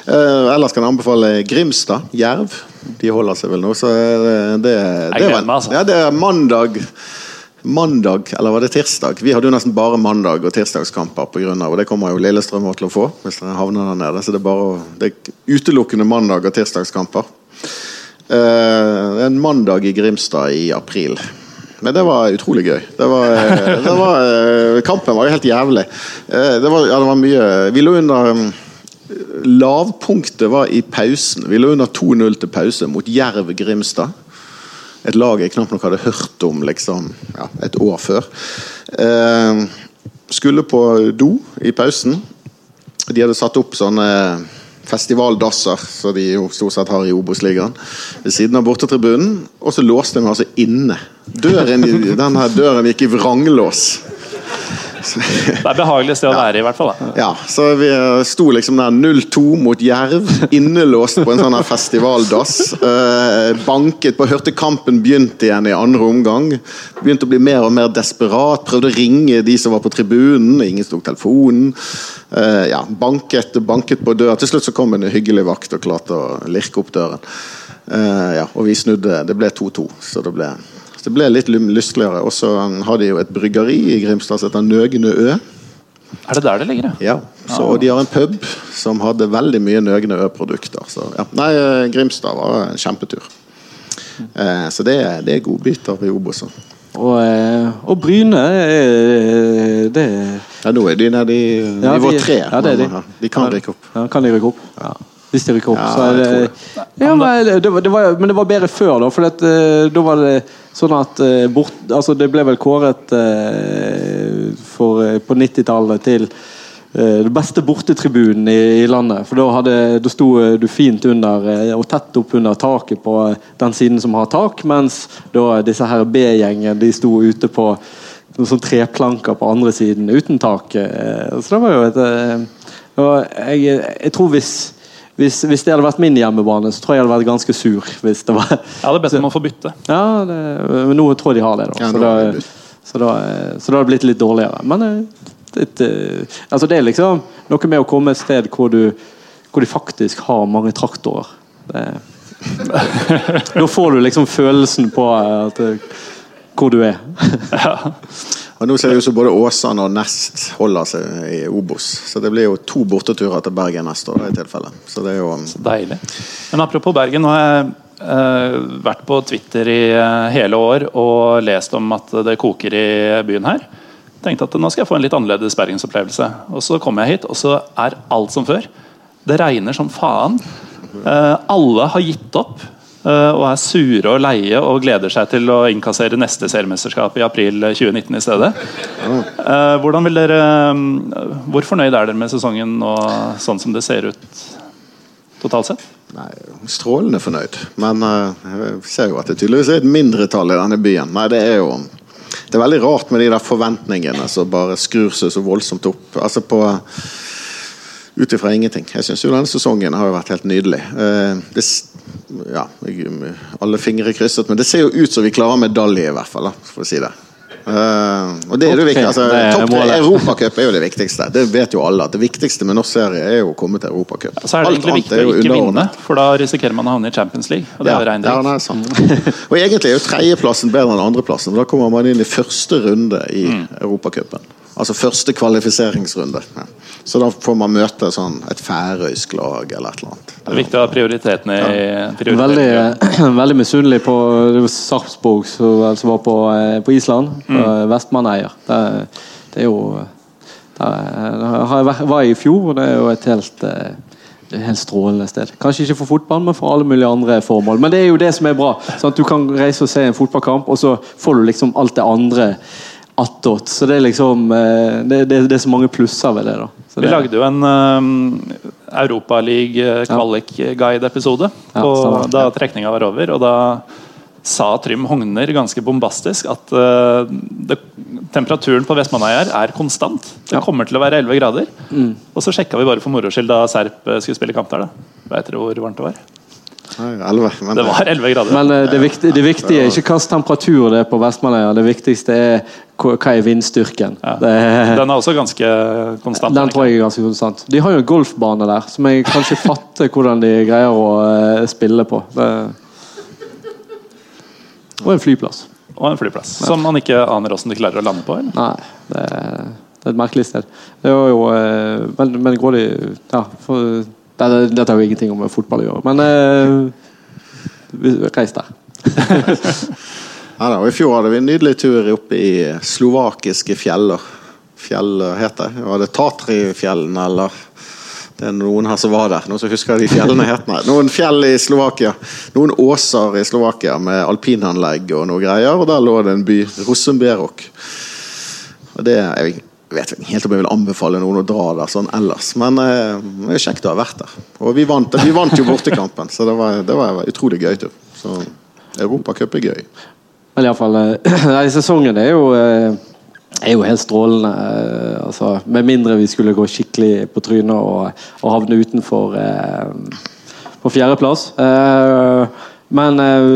Eh, ellers kan jeg anbefale Grimstad. Jerv. De holder seg vel nå, så er det, det, det, var- altså. ja, det er mandag Mandag, eller var det tirsdag? Vi hadde jo nesten bare mandag- og tirsdagskamper på grunn av, og det kommer jo Lillestrøm til å få. hvis dere havner der nede, så Det er bare det er utelukkende mandag- og tirsdagskamper. Eh, en mandag i Grimstad i april. Men det var utrolig gøy. Det var, eh, det var, eh, kampen var jo helt jævlig. Eh, Det var, ja, det var mye Vi lå under mm, Lavpunktet var i pausen. Vi lå under 2-0 til pause mot Jerv Grimstad. Et lag jeg knapt nok hadde hørt om liksom, ja, et år før. Skulle på do i pausen. De hadde satt opp sånne festivaldasser, som de jo stort sett har i Obos-ligaen, ved siden av bortetribunen. Og så låste meg altså inne. Døren, den her døren gikk i vranglås. Det er behagelig sted å være i, hvert fall. Da. Ja, så vi sto liksom der 0-2 mot Jerv, innelåst på en sånn her festivaldass. Eh, banket på, hørte kampen begynte igjen i andre omgang. Begynte å bli mer og mer desperat. Prøvde å ringe de som var på tribunen, ingen tok telefonen. Eh, ja, banket, banket på døra. Til slutt så kom en hyggelig vakt og klarte å lirke opp døren. Eh, ja, og vi snudde. Det ble 2-2, så det ble det ble litt lystligere. Og så har de jo et bryggeri i Grimstad som heter Nøgne Ø. Er det der det ligger, ja? Så, og de har en pub som hadde veldig mye Nøgne Ø-produkter. Så ja. Nei, eh, Grimstad var en kjempetur. Eh, så det, det er godbiter i Obos. Og, eh, og Bryne det Ja, nå er de nede i nivå tre. Ja, det er de. de kan rykke opp. Ja, kan de rykke opp. Ja hvis de rykker opp. Ja, det, ja, men, det, det var, men, det var, bedre før, da. For det, da var det sånn at bort, altså Det ble vel kåret for, på 90-tallet til det beste bortetribunen i, i, landet. For da, hadde, da sto du fint under og tett opp under taket på den siden som har tak, mens da disse her B-gjengen de sto ute på noen sånn treplanker på andre siden uten tak. Så det var jo et jeg, jeg tror hvis hvis, hvis, det hadde vært min hjemmebane, så tror jeg jeg hadde vært ganske sur. Hvis det var Ja, det er best om å får bytte. Ja, det, men nå tror jeg de har det. Da. Ja, så, da, så, da, så da har det blitt litt dårligere. Men det, det, altså det er liksom noe med å komme et sted hvor, du, hvor de faktisk har mange traktorer. da får du liksom følelsen på at, hvor du er. ja. Og Nå ser det ut som både Åsane og Nest holder seg i Obos. Så det blir jo to borteturer til Bergen neste år. i tilfelle. Så det er jo Så deilig. Men apropos Bergen. nå har jeg uh, vært på Twitter i uh, hele år og lest om at det koker i byen her. Tenkte at nå skal jeg få en litt annerledes bergensopplevelse. Og så kommer jeg hit, og så er alt som før. Det regner som faen. Uh, alle har gitt opp. Eh, og er sure og leie og gleder seg til å innkassere neste seriemesterskap i april 2019 i stedet. Eh, hvordan vil dere, eh, Hvor fornøyd er dere med sesongen nå, sånn som det ser ut totalt sett? Nei, Strålende fornøyd. Men jeg ser jo at det tydeligvis er et mindretall i denne byen. Nei, det er jo det er veldig rart med de der forventningene som bare skrur seg så voldsomt opp. Altså på ut ifra ingenting. Jeg syns denne sesongen har jo vært helt nydelig. Det, ja, alle fingre krysset, men det ser jo ut som vi klarer medalje, i hvert fall. For å si det. Uh, og det er det viktigste. Altså, Topp Europacup er jo det viktigste. Det vet jo alle. at Det viktigste med norsk serie er jo å komme til Europacup. Så er det egentlig viktig å ikke vinne, for da risikerer man å havne i Champions League. Og det ja, er ja, sant. og egentlig er jo tredjeplassen bedre enn andreplassen. Da kommer man inn i første runde i mm. Europacupen. Altså første kvalifiseringsrunde. Ja. Så da får man møte sånn et færøysk lag eller et eller annet. Det er viktig å ha prioritetene i ja. Veldig, veldig misunnelig på Sarpsborg som var på, eh, på Island. Mm. Vestmanneier. Det, det, er jo det Jeg i fjor, og det er jo et helt det er et helt strålende sted. Kanskje ikke for fotball, men for alle mulige andre formål. Men det er jo det som er bra. Sånn at Du kan reise og se en fotballkamp, og så får du liksom alt det andre attåt. Så det er liksom eh, det, det, det, er så mange plusser ved det. da. Så Vi lagde jo en um, Europaliga-kvalik-guide-episode ja, da trekninga var over. og da sa Trym Hogner ganske bombastisk at uh, det, temperaturen på Vestmannaøyer er konstant. Det ja. kommer til å være 11 grader. Mm. Og så sjekka vi bare for moro skyld da Serp skulle spille kamp der. da. Vet dere hvor varmt det var? 11, men, det var 11 grader. Men uh, det, viktige, det, viktige, er ikke hvilken temperatur det er på Vestmaløya, Det viktigste er hva er vindstyrken. Ja. Den er også ganske konstant. Den tror jeg er ganske konstant. De har jo en golfbane der som jeg kanskje fatter hvordan de greier å uh, spille på. Det, og en flyplass. Og en flyplass ja. Som man ikke aner hvordan de klarer å lande på? Eller? Nei, det er, det er et merkelig sted. Jo, uh, men, men går de ja, for dette, dette har jo ingenting med fotball å gjøre, men eh, reis der. ja, da, I fjor hadde vi en nydelig tur oppe i slovakiske fjeller. Fjell heter det. Var det Tatrifjellene, eller? Det er noen her som var der. Noen som husker de fjellene het? Nei. Noen fjell i Slovakia. Noen åser i Slovakia med alpinanlegg og noe greier. Og der lå det en by, Rosenberok. Og det er vet ikke helt om jeg vil anbefale noen å dra der sånn ellers, men eh, det er kjekt å ha vært der. Og vi vant, vi vant jo bortekampen, så det var, det var utrolig gøy tur. Så Europacup er gøy. Men iallfall Nei, Sesongen er jo eh, er jo helt strålende. eh, Altså, med mindre vi skulle gå skikkelig på trynet og, og havne utenfor eh, på fjerdeplass. Eh, men eh,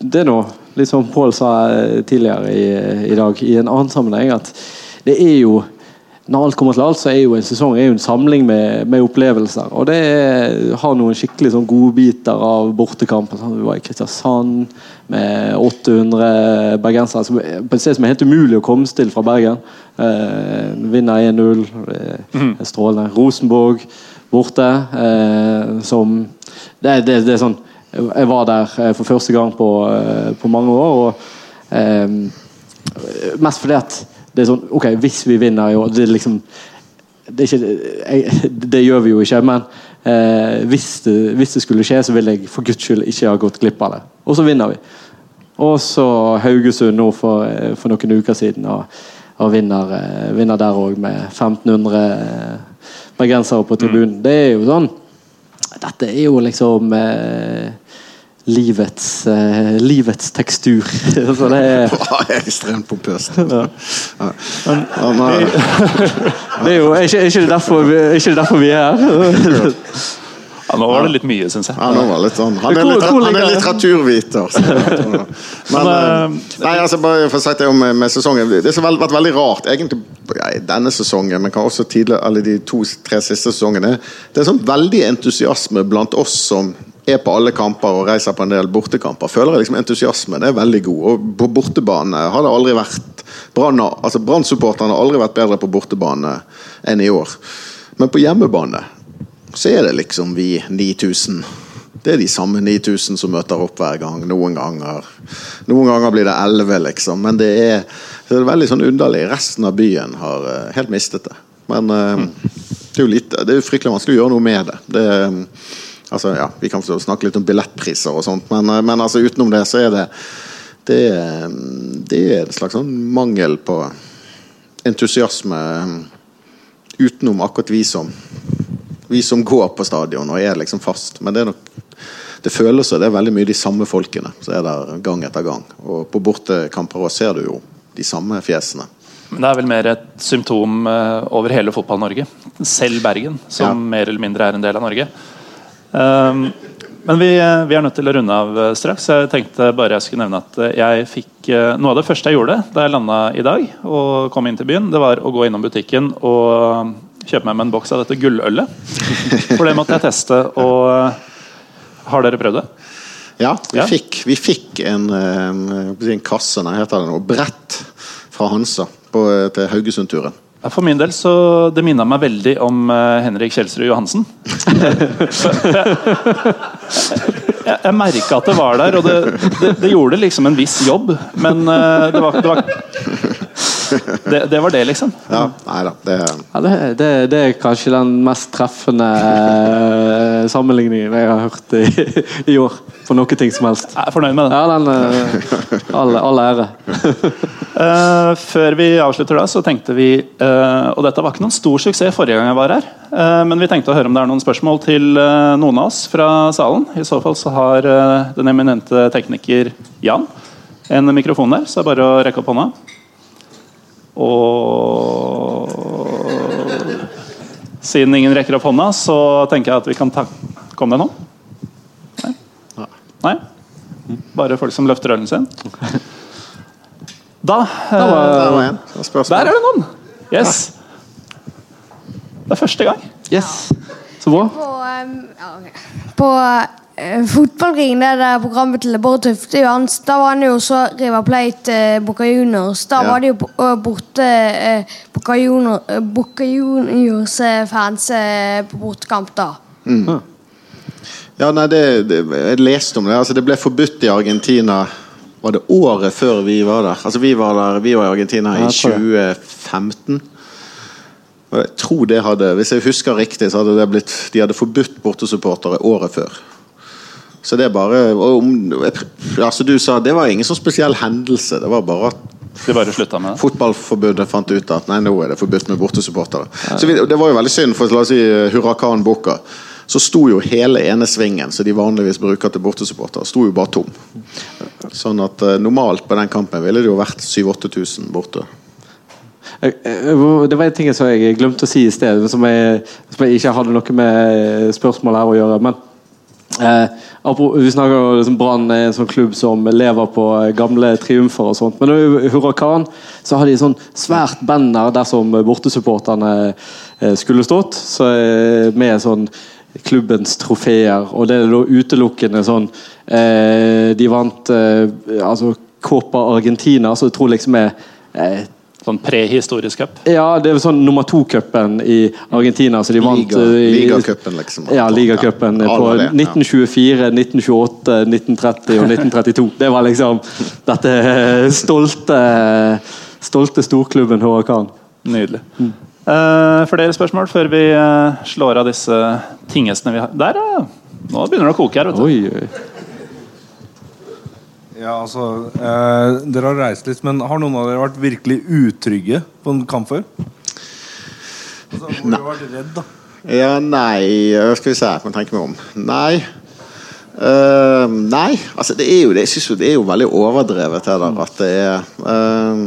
det er nå, litt som Pål sa eh, tidligere i, i dag, i en annen sammenheng, at det er jo når alt kommer til alt, så er jo en sesong er jo en samling med, med opplevelser. Og det er, har noen skikkelig sånn godbiter av bortekampen. Sånn, vi var i Kristiansand med 800 bergensere. som- På et sted som er helt umulig å komme til fra Bergen. Eh, vinner 1-0. Det er strålende. Rosenborg borte. Eh, som det, det, det er sånn Jeg var der eh, for første gang på, eh, på mange år. og eh, Mest fordi at det er sånn Ok, hvis vi vinner i år Det liksom det, ikke, jeg, det gjør vi jo ikke, men eh, hvis, det, hvis det skulle skje, så vil jeg for guds skyld ikke ha gått glipp av det. Og så vinner vi. Og så Haugesund nå for, eh, for noen uker siden, og, og vinner, eh, vinner der òg med 1500 bergensere på tribunen. Det er jo sånn Dette er jo liksom eh, livets, eh, livets tekstur. så det er Det er ekstremt pompøst. Ja. Ja, Det er jo er ikke, er ikke, det derfor, er ikke det derfor vi er her? Ja, nå var det litt mye, syns jeg. Ja, nå var det litt sånn. Han er, litt, han er litteraturviter. Men, eh, nei, altså bare for å si det om med, med sesongen Det har vært veldig rart, egentlig denne sesongen, men kan også tidligere, eller de to-tre siste sesongene. Det er sånn veldig entusiasme blant oss som er på alle kamper og reiser på en del bortekamper. Føler jeg liksom Entusiasmen er veldig god. Og på bortebane har det aldri vært Brann altså Brann-supporterne har aldri vært bedre på bortebane enn i år. Men på hjemmebane så er det liksom vi 9000. Det er de samme 9000 som møter opp hver gang. Noen ganger Noen ganger blir det 11, liksom. Men det er, det er veldig sånn underlig. Resten av byen har eh, helt mistet det. Men eh, det er jo litt, det er fryktelig vanskelig å gjøre noe med det. det er, altså, ja, vi kan snakke litt om billettpriser og sånt, men, men altså, utenom det så er det det, det er en slags sånn mangel på entusiasme utenom akkurat vi som vi som går på stadion og er liksom fast. Men det er nok det føles som det er veldig mye de samme folkene som er der gang etter gang. Og på bortekamper òg ser du jo de samme fjesene. Men det er vel mer et symptom eh, over hele Fotball-Norge. Selv Bergen, som Ja. mer eller mindre er en del av Norge. Um, men vi, eh, vi er nødt til å runde av eh, straks. Jeg tenkte bare jeg skulle nevne at eh, jeg fikk Noe av det første jeg gjorde da jeg landa i dag og kom inn til byen, det var å gå innom butikken og kjøpe meg med en boks av dette gullølet. For det måtte jeg teste. Og har dere prøvd det? Ja, vi, Ja. Fikk, vi fikk en, en kasse, nei, heter det noe, brett fra Hansa på, til Haugesund-turen. For min del så det minna meg veldig om eh, Henrik Kjelsrud Johansen. jeg jeg merka at det var der, og det, det, det gjorde liksom en viss jobb. Men eh, det var, det, var det, det var det, liksom. Ja, nei da, det Ja, det, det, det er kanskje den mest treffende eh, sammenligningen jeg har hørt i, i år. For noe ting som helst. Jeg er fornøyd med det. Ja, den eh, All all ære. uh, før vi avslutter da, så tenkte vi uh, Og dette var ikke noen stor suksess forrige gang jeg var her, uh, men vi tenkte å høre om det er noen spørsmål til noen av oss fra salen. I så fall så har den eminente tekniker Jan en mikrofon der, så det er bare å rekke opp hånda. Og siden ingen rekker opp hånda, så tenker jeg at vi kan ta Kom det noen? Nei? Nei? Bare folk som løfter ølen sin? Da, Der eh, var en. Der er det noen! Yes. Det er første gang. Yes. Så bra. På, um, ja, på uh, Fotballringen, det der programmet til Bård Tufte Johans, da var han jo så River Plate eh, Boca Juniors. Da Ja. var det jo uh, borte eh, Boca, Junior, Boca Juniors fans eh, på bortekamp da. Ja, nei, det, det, jeg leste om det. Altså, det ble forbudt i Argentina Var det året før vi var der? Altså, Vi var der, vi var i Argentina Ja, i 2015. Og jeg tror det hadde, Hvis jeg husker riktig, så hadde det blitt De hadde forbudt bortesupportere året før. Så det er bare og om, ja, som du sa, Det var ingen sånn spesiell hendelse. Det var bare at Vi bare med det. Fotballforbundet fant ut at nei, nå er det forbudt med bortesupportere. Så vi, Det var jo veldig synd, for la oss si Hurrakan-boka. Så sto jo hele ene svingen som de vanligvis bruker til bortesupportere, sto jo bare tom. Sånn at eh, normalt på den kampen ville det jo vært 7000-8000 borte. Eh, eh, Det var en ting som jeg glemte å si i sted, som jeg, som jeg ikke hadde noe med spørsmål her å gjøre. men Eh, vi snakker om liksom Brann er en sånn klubb som lever på gamle triumfer og sånt. Men i Huracan så har de sånn svært banner dersom bortesupporterne eh, skulle stått. Så, eh, med sånn klubbens trofeer. Og det er da utelukkende sånn eh, De vant eh, altså Copa Argentina, så jeg tror liksom er eh, Sånn prehistorisk cup. ja, det er sånn nummer to-cupen i Argentina. Så de vant Liga, eh, ligacupen, liksom. Ja, ligacupen Ja, på alle det, ja. 1924, 1928, 1930 og 1932. Det var liksom dette stolte Stolte storklubben Huracan. Nydelig. Eh, flere spørsmål før vi eh, slår av disse tingestene vi har Der, ja! Nå begynner det å koke her. vet du. Oi, oi. Ja, altså eh, Dere har reist litt, men har noen av dere vært virkelig utrygge på en kamp før? Altså, hvor har dere vært redd, da? Ja, nei Skal vi se, jeg må tenke meg om. Nei. Uh, nei, altså det er jo det. Jeg synes jo det er jo veldig overdrevet her, der, At det er uh,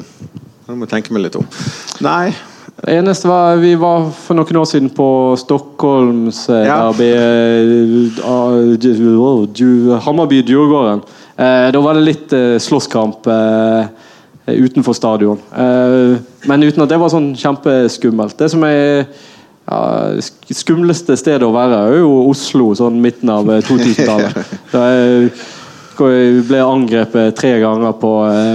Jeg må tenke meg litt om. Nei. Det eneste var Vi var for noen år siden på Stockholms eh, Ja. derby Dju- Hammarby-Djurgården. Eh, da var det litt eh, slåsskamp eh, utenfor stadion. Eh, men uten at det var sånn kjempeskummelt. Det som er ja, sk- skumleste stedet å være, er jo Oslo, sånn midten av eh, 2000-tallet. Da jeg jeg ble angrepet tre ganger på,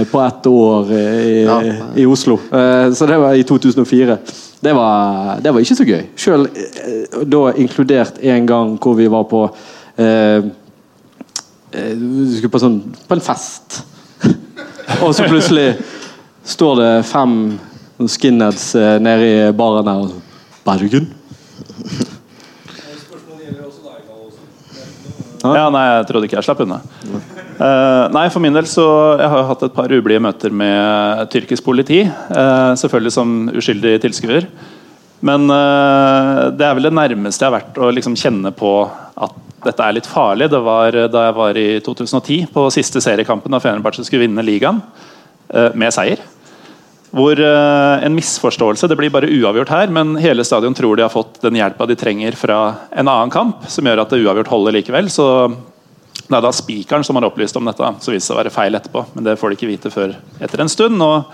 på ett år i, Ja. i Oslo. Eh, Så det var i 2004. Det var, det var ikke så gøy. Selv da inkludert en gang hvor vi var på eh, eh, vi skulle på, sånn, på en fest. Og så plutselig står det fem skinheads eh, nede i baren her. og sånn Bergen? Ja, nei, jeg trodde ikke jeg slapp unna. Uh, nei, for min del så Jeg har jo hatt et par ublide møter med tyrkisk politi. Uh, selvfølgelig som uskyldig tilskuer. Men uh, det er vel det nærmeste jeg har vært å liksom kjenne på at dette er litt farlig. Det var da jeg var i 2010, på siste seriekampen da Fenerbahçe skulle vinne ligaen, eh, med seier. Hvor eh, en misforståelse Det blir bare uavgjort her, men hele stadion tror de har fått den hjelpa de trenger fra en annen kamp, som gjør at det uavgjort holder likevel. Så det er da spikeren som har opplyst om dette, så viser seg å være feil etterpå. Men det får de ikke vite før etter en stund. Og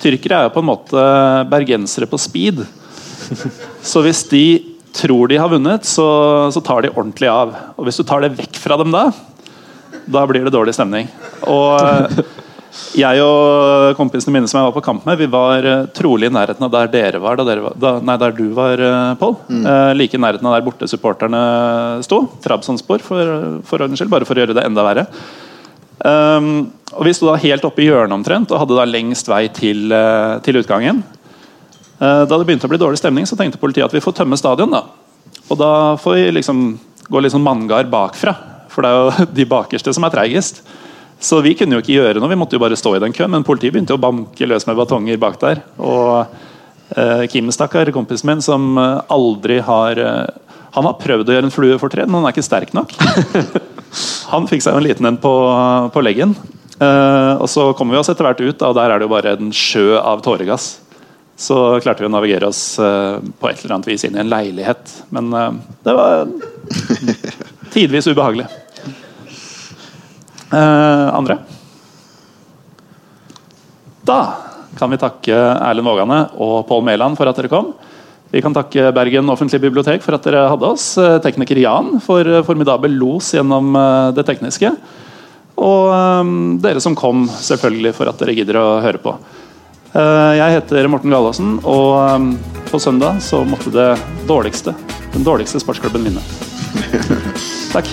tyrkere er jo på en måte bergensere på speed. Så hvis de tror de har vunnet, så, så tar de ordentlig av. Og hvis du tar det vekk fra dem da, da blir det dårlig stemning. Og jeg og kompisene mine som jeg var på kamp med, vi var eh, trolig i nærheten av der dere var da, dere var, da Nei, der du var, Pål. Mm. Eh, like i nærheten av der bortesupporterne sto. Trabzonspor, for, for ordens skyld. Bare for å gjøre det enda verre. Um, og Vi sto da helt oppe i hjørnet omtrent og hadde da lengst vei til, eh, til utgangen. Eh, da det begynte å bli dårlig stemning, så tenkte politiet at vi får tømme stadion. da. Og da får vi liksom gå litt sånn manngard bakfra, for det er jo de bakerste som er treigest. Så vi kunne jo ikke gjøre noe, vi måtte jo bare stå i den køen. Men politiet begynte å banke løs med batonger bak der. Og eh, Kim, stakkar, kompisen min, som eh, aldri har eh, Han har prøvd å gjøre en flue for tre, men han er ikke sterk nok. Han fikk seg jo en liten en på, på leggen. Eh, og så kommer vi oss etter hvert ut, og der er det jo bare en sjø av tåregass. Så klarte vi å navigere oss eh, på et eller annet vis inn i en leilighet. Men eh, det var tidvis ubehagelig. Eh, andre? Da kan vi takke Erlend Vågane og Pål Mæland for at dere kom. Vi kan takke Bergen offentlige bibliotek for at dere hadde oss. Tekniker Jan for formidabel los gjennom det tekniske. Og dere som kom, selvfølgelig, for at dere gidder å høre på. Eh, Jeg heter Morten Galaasen, og eh, på søndag så måtte det dårligste, den dårligste sportsklubben vinne. Takk.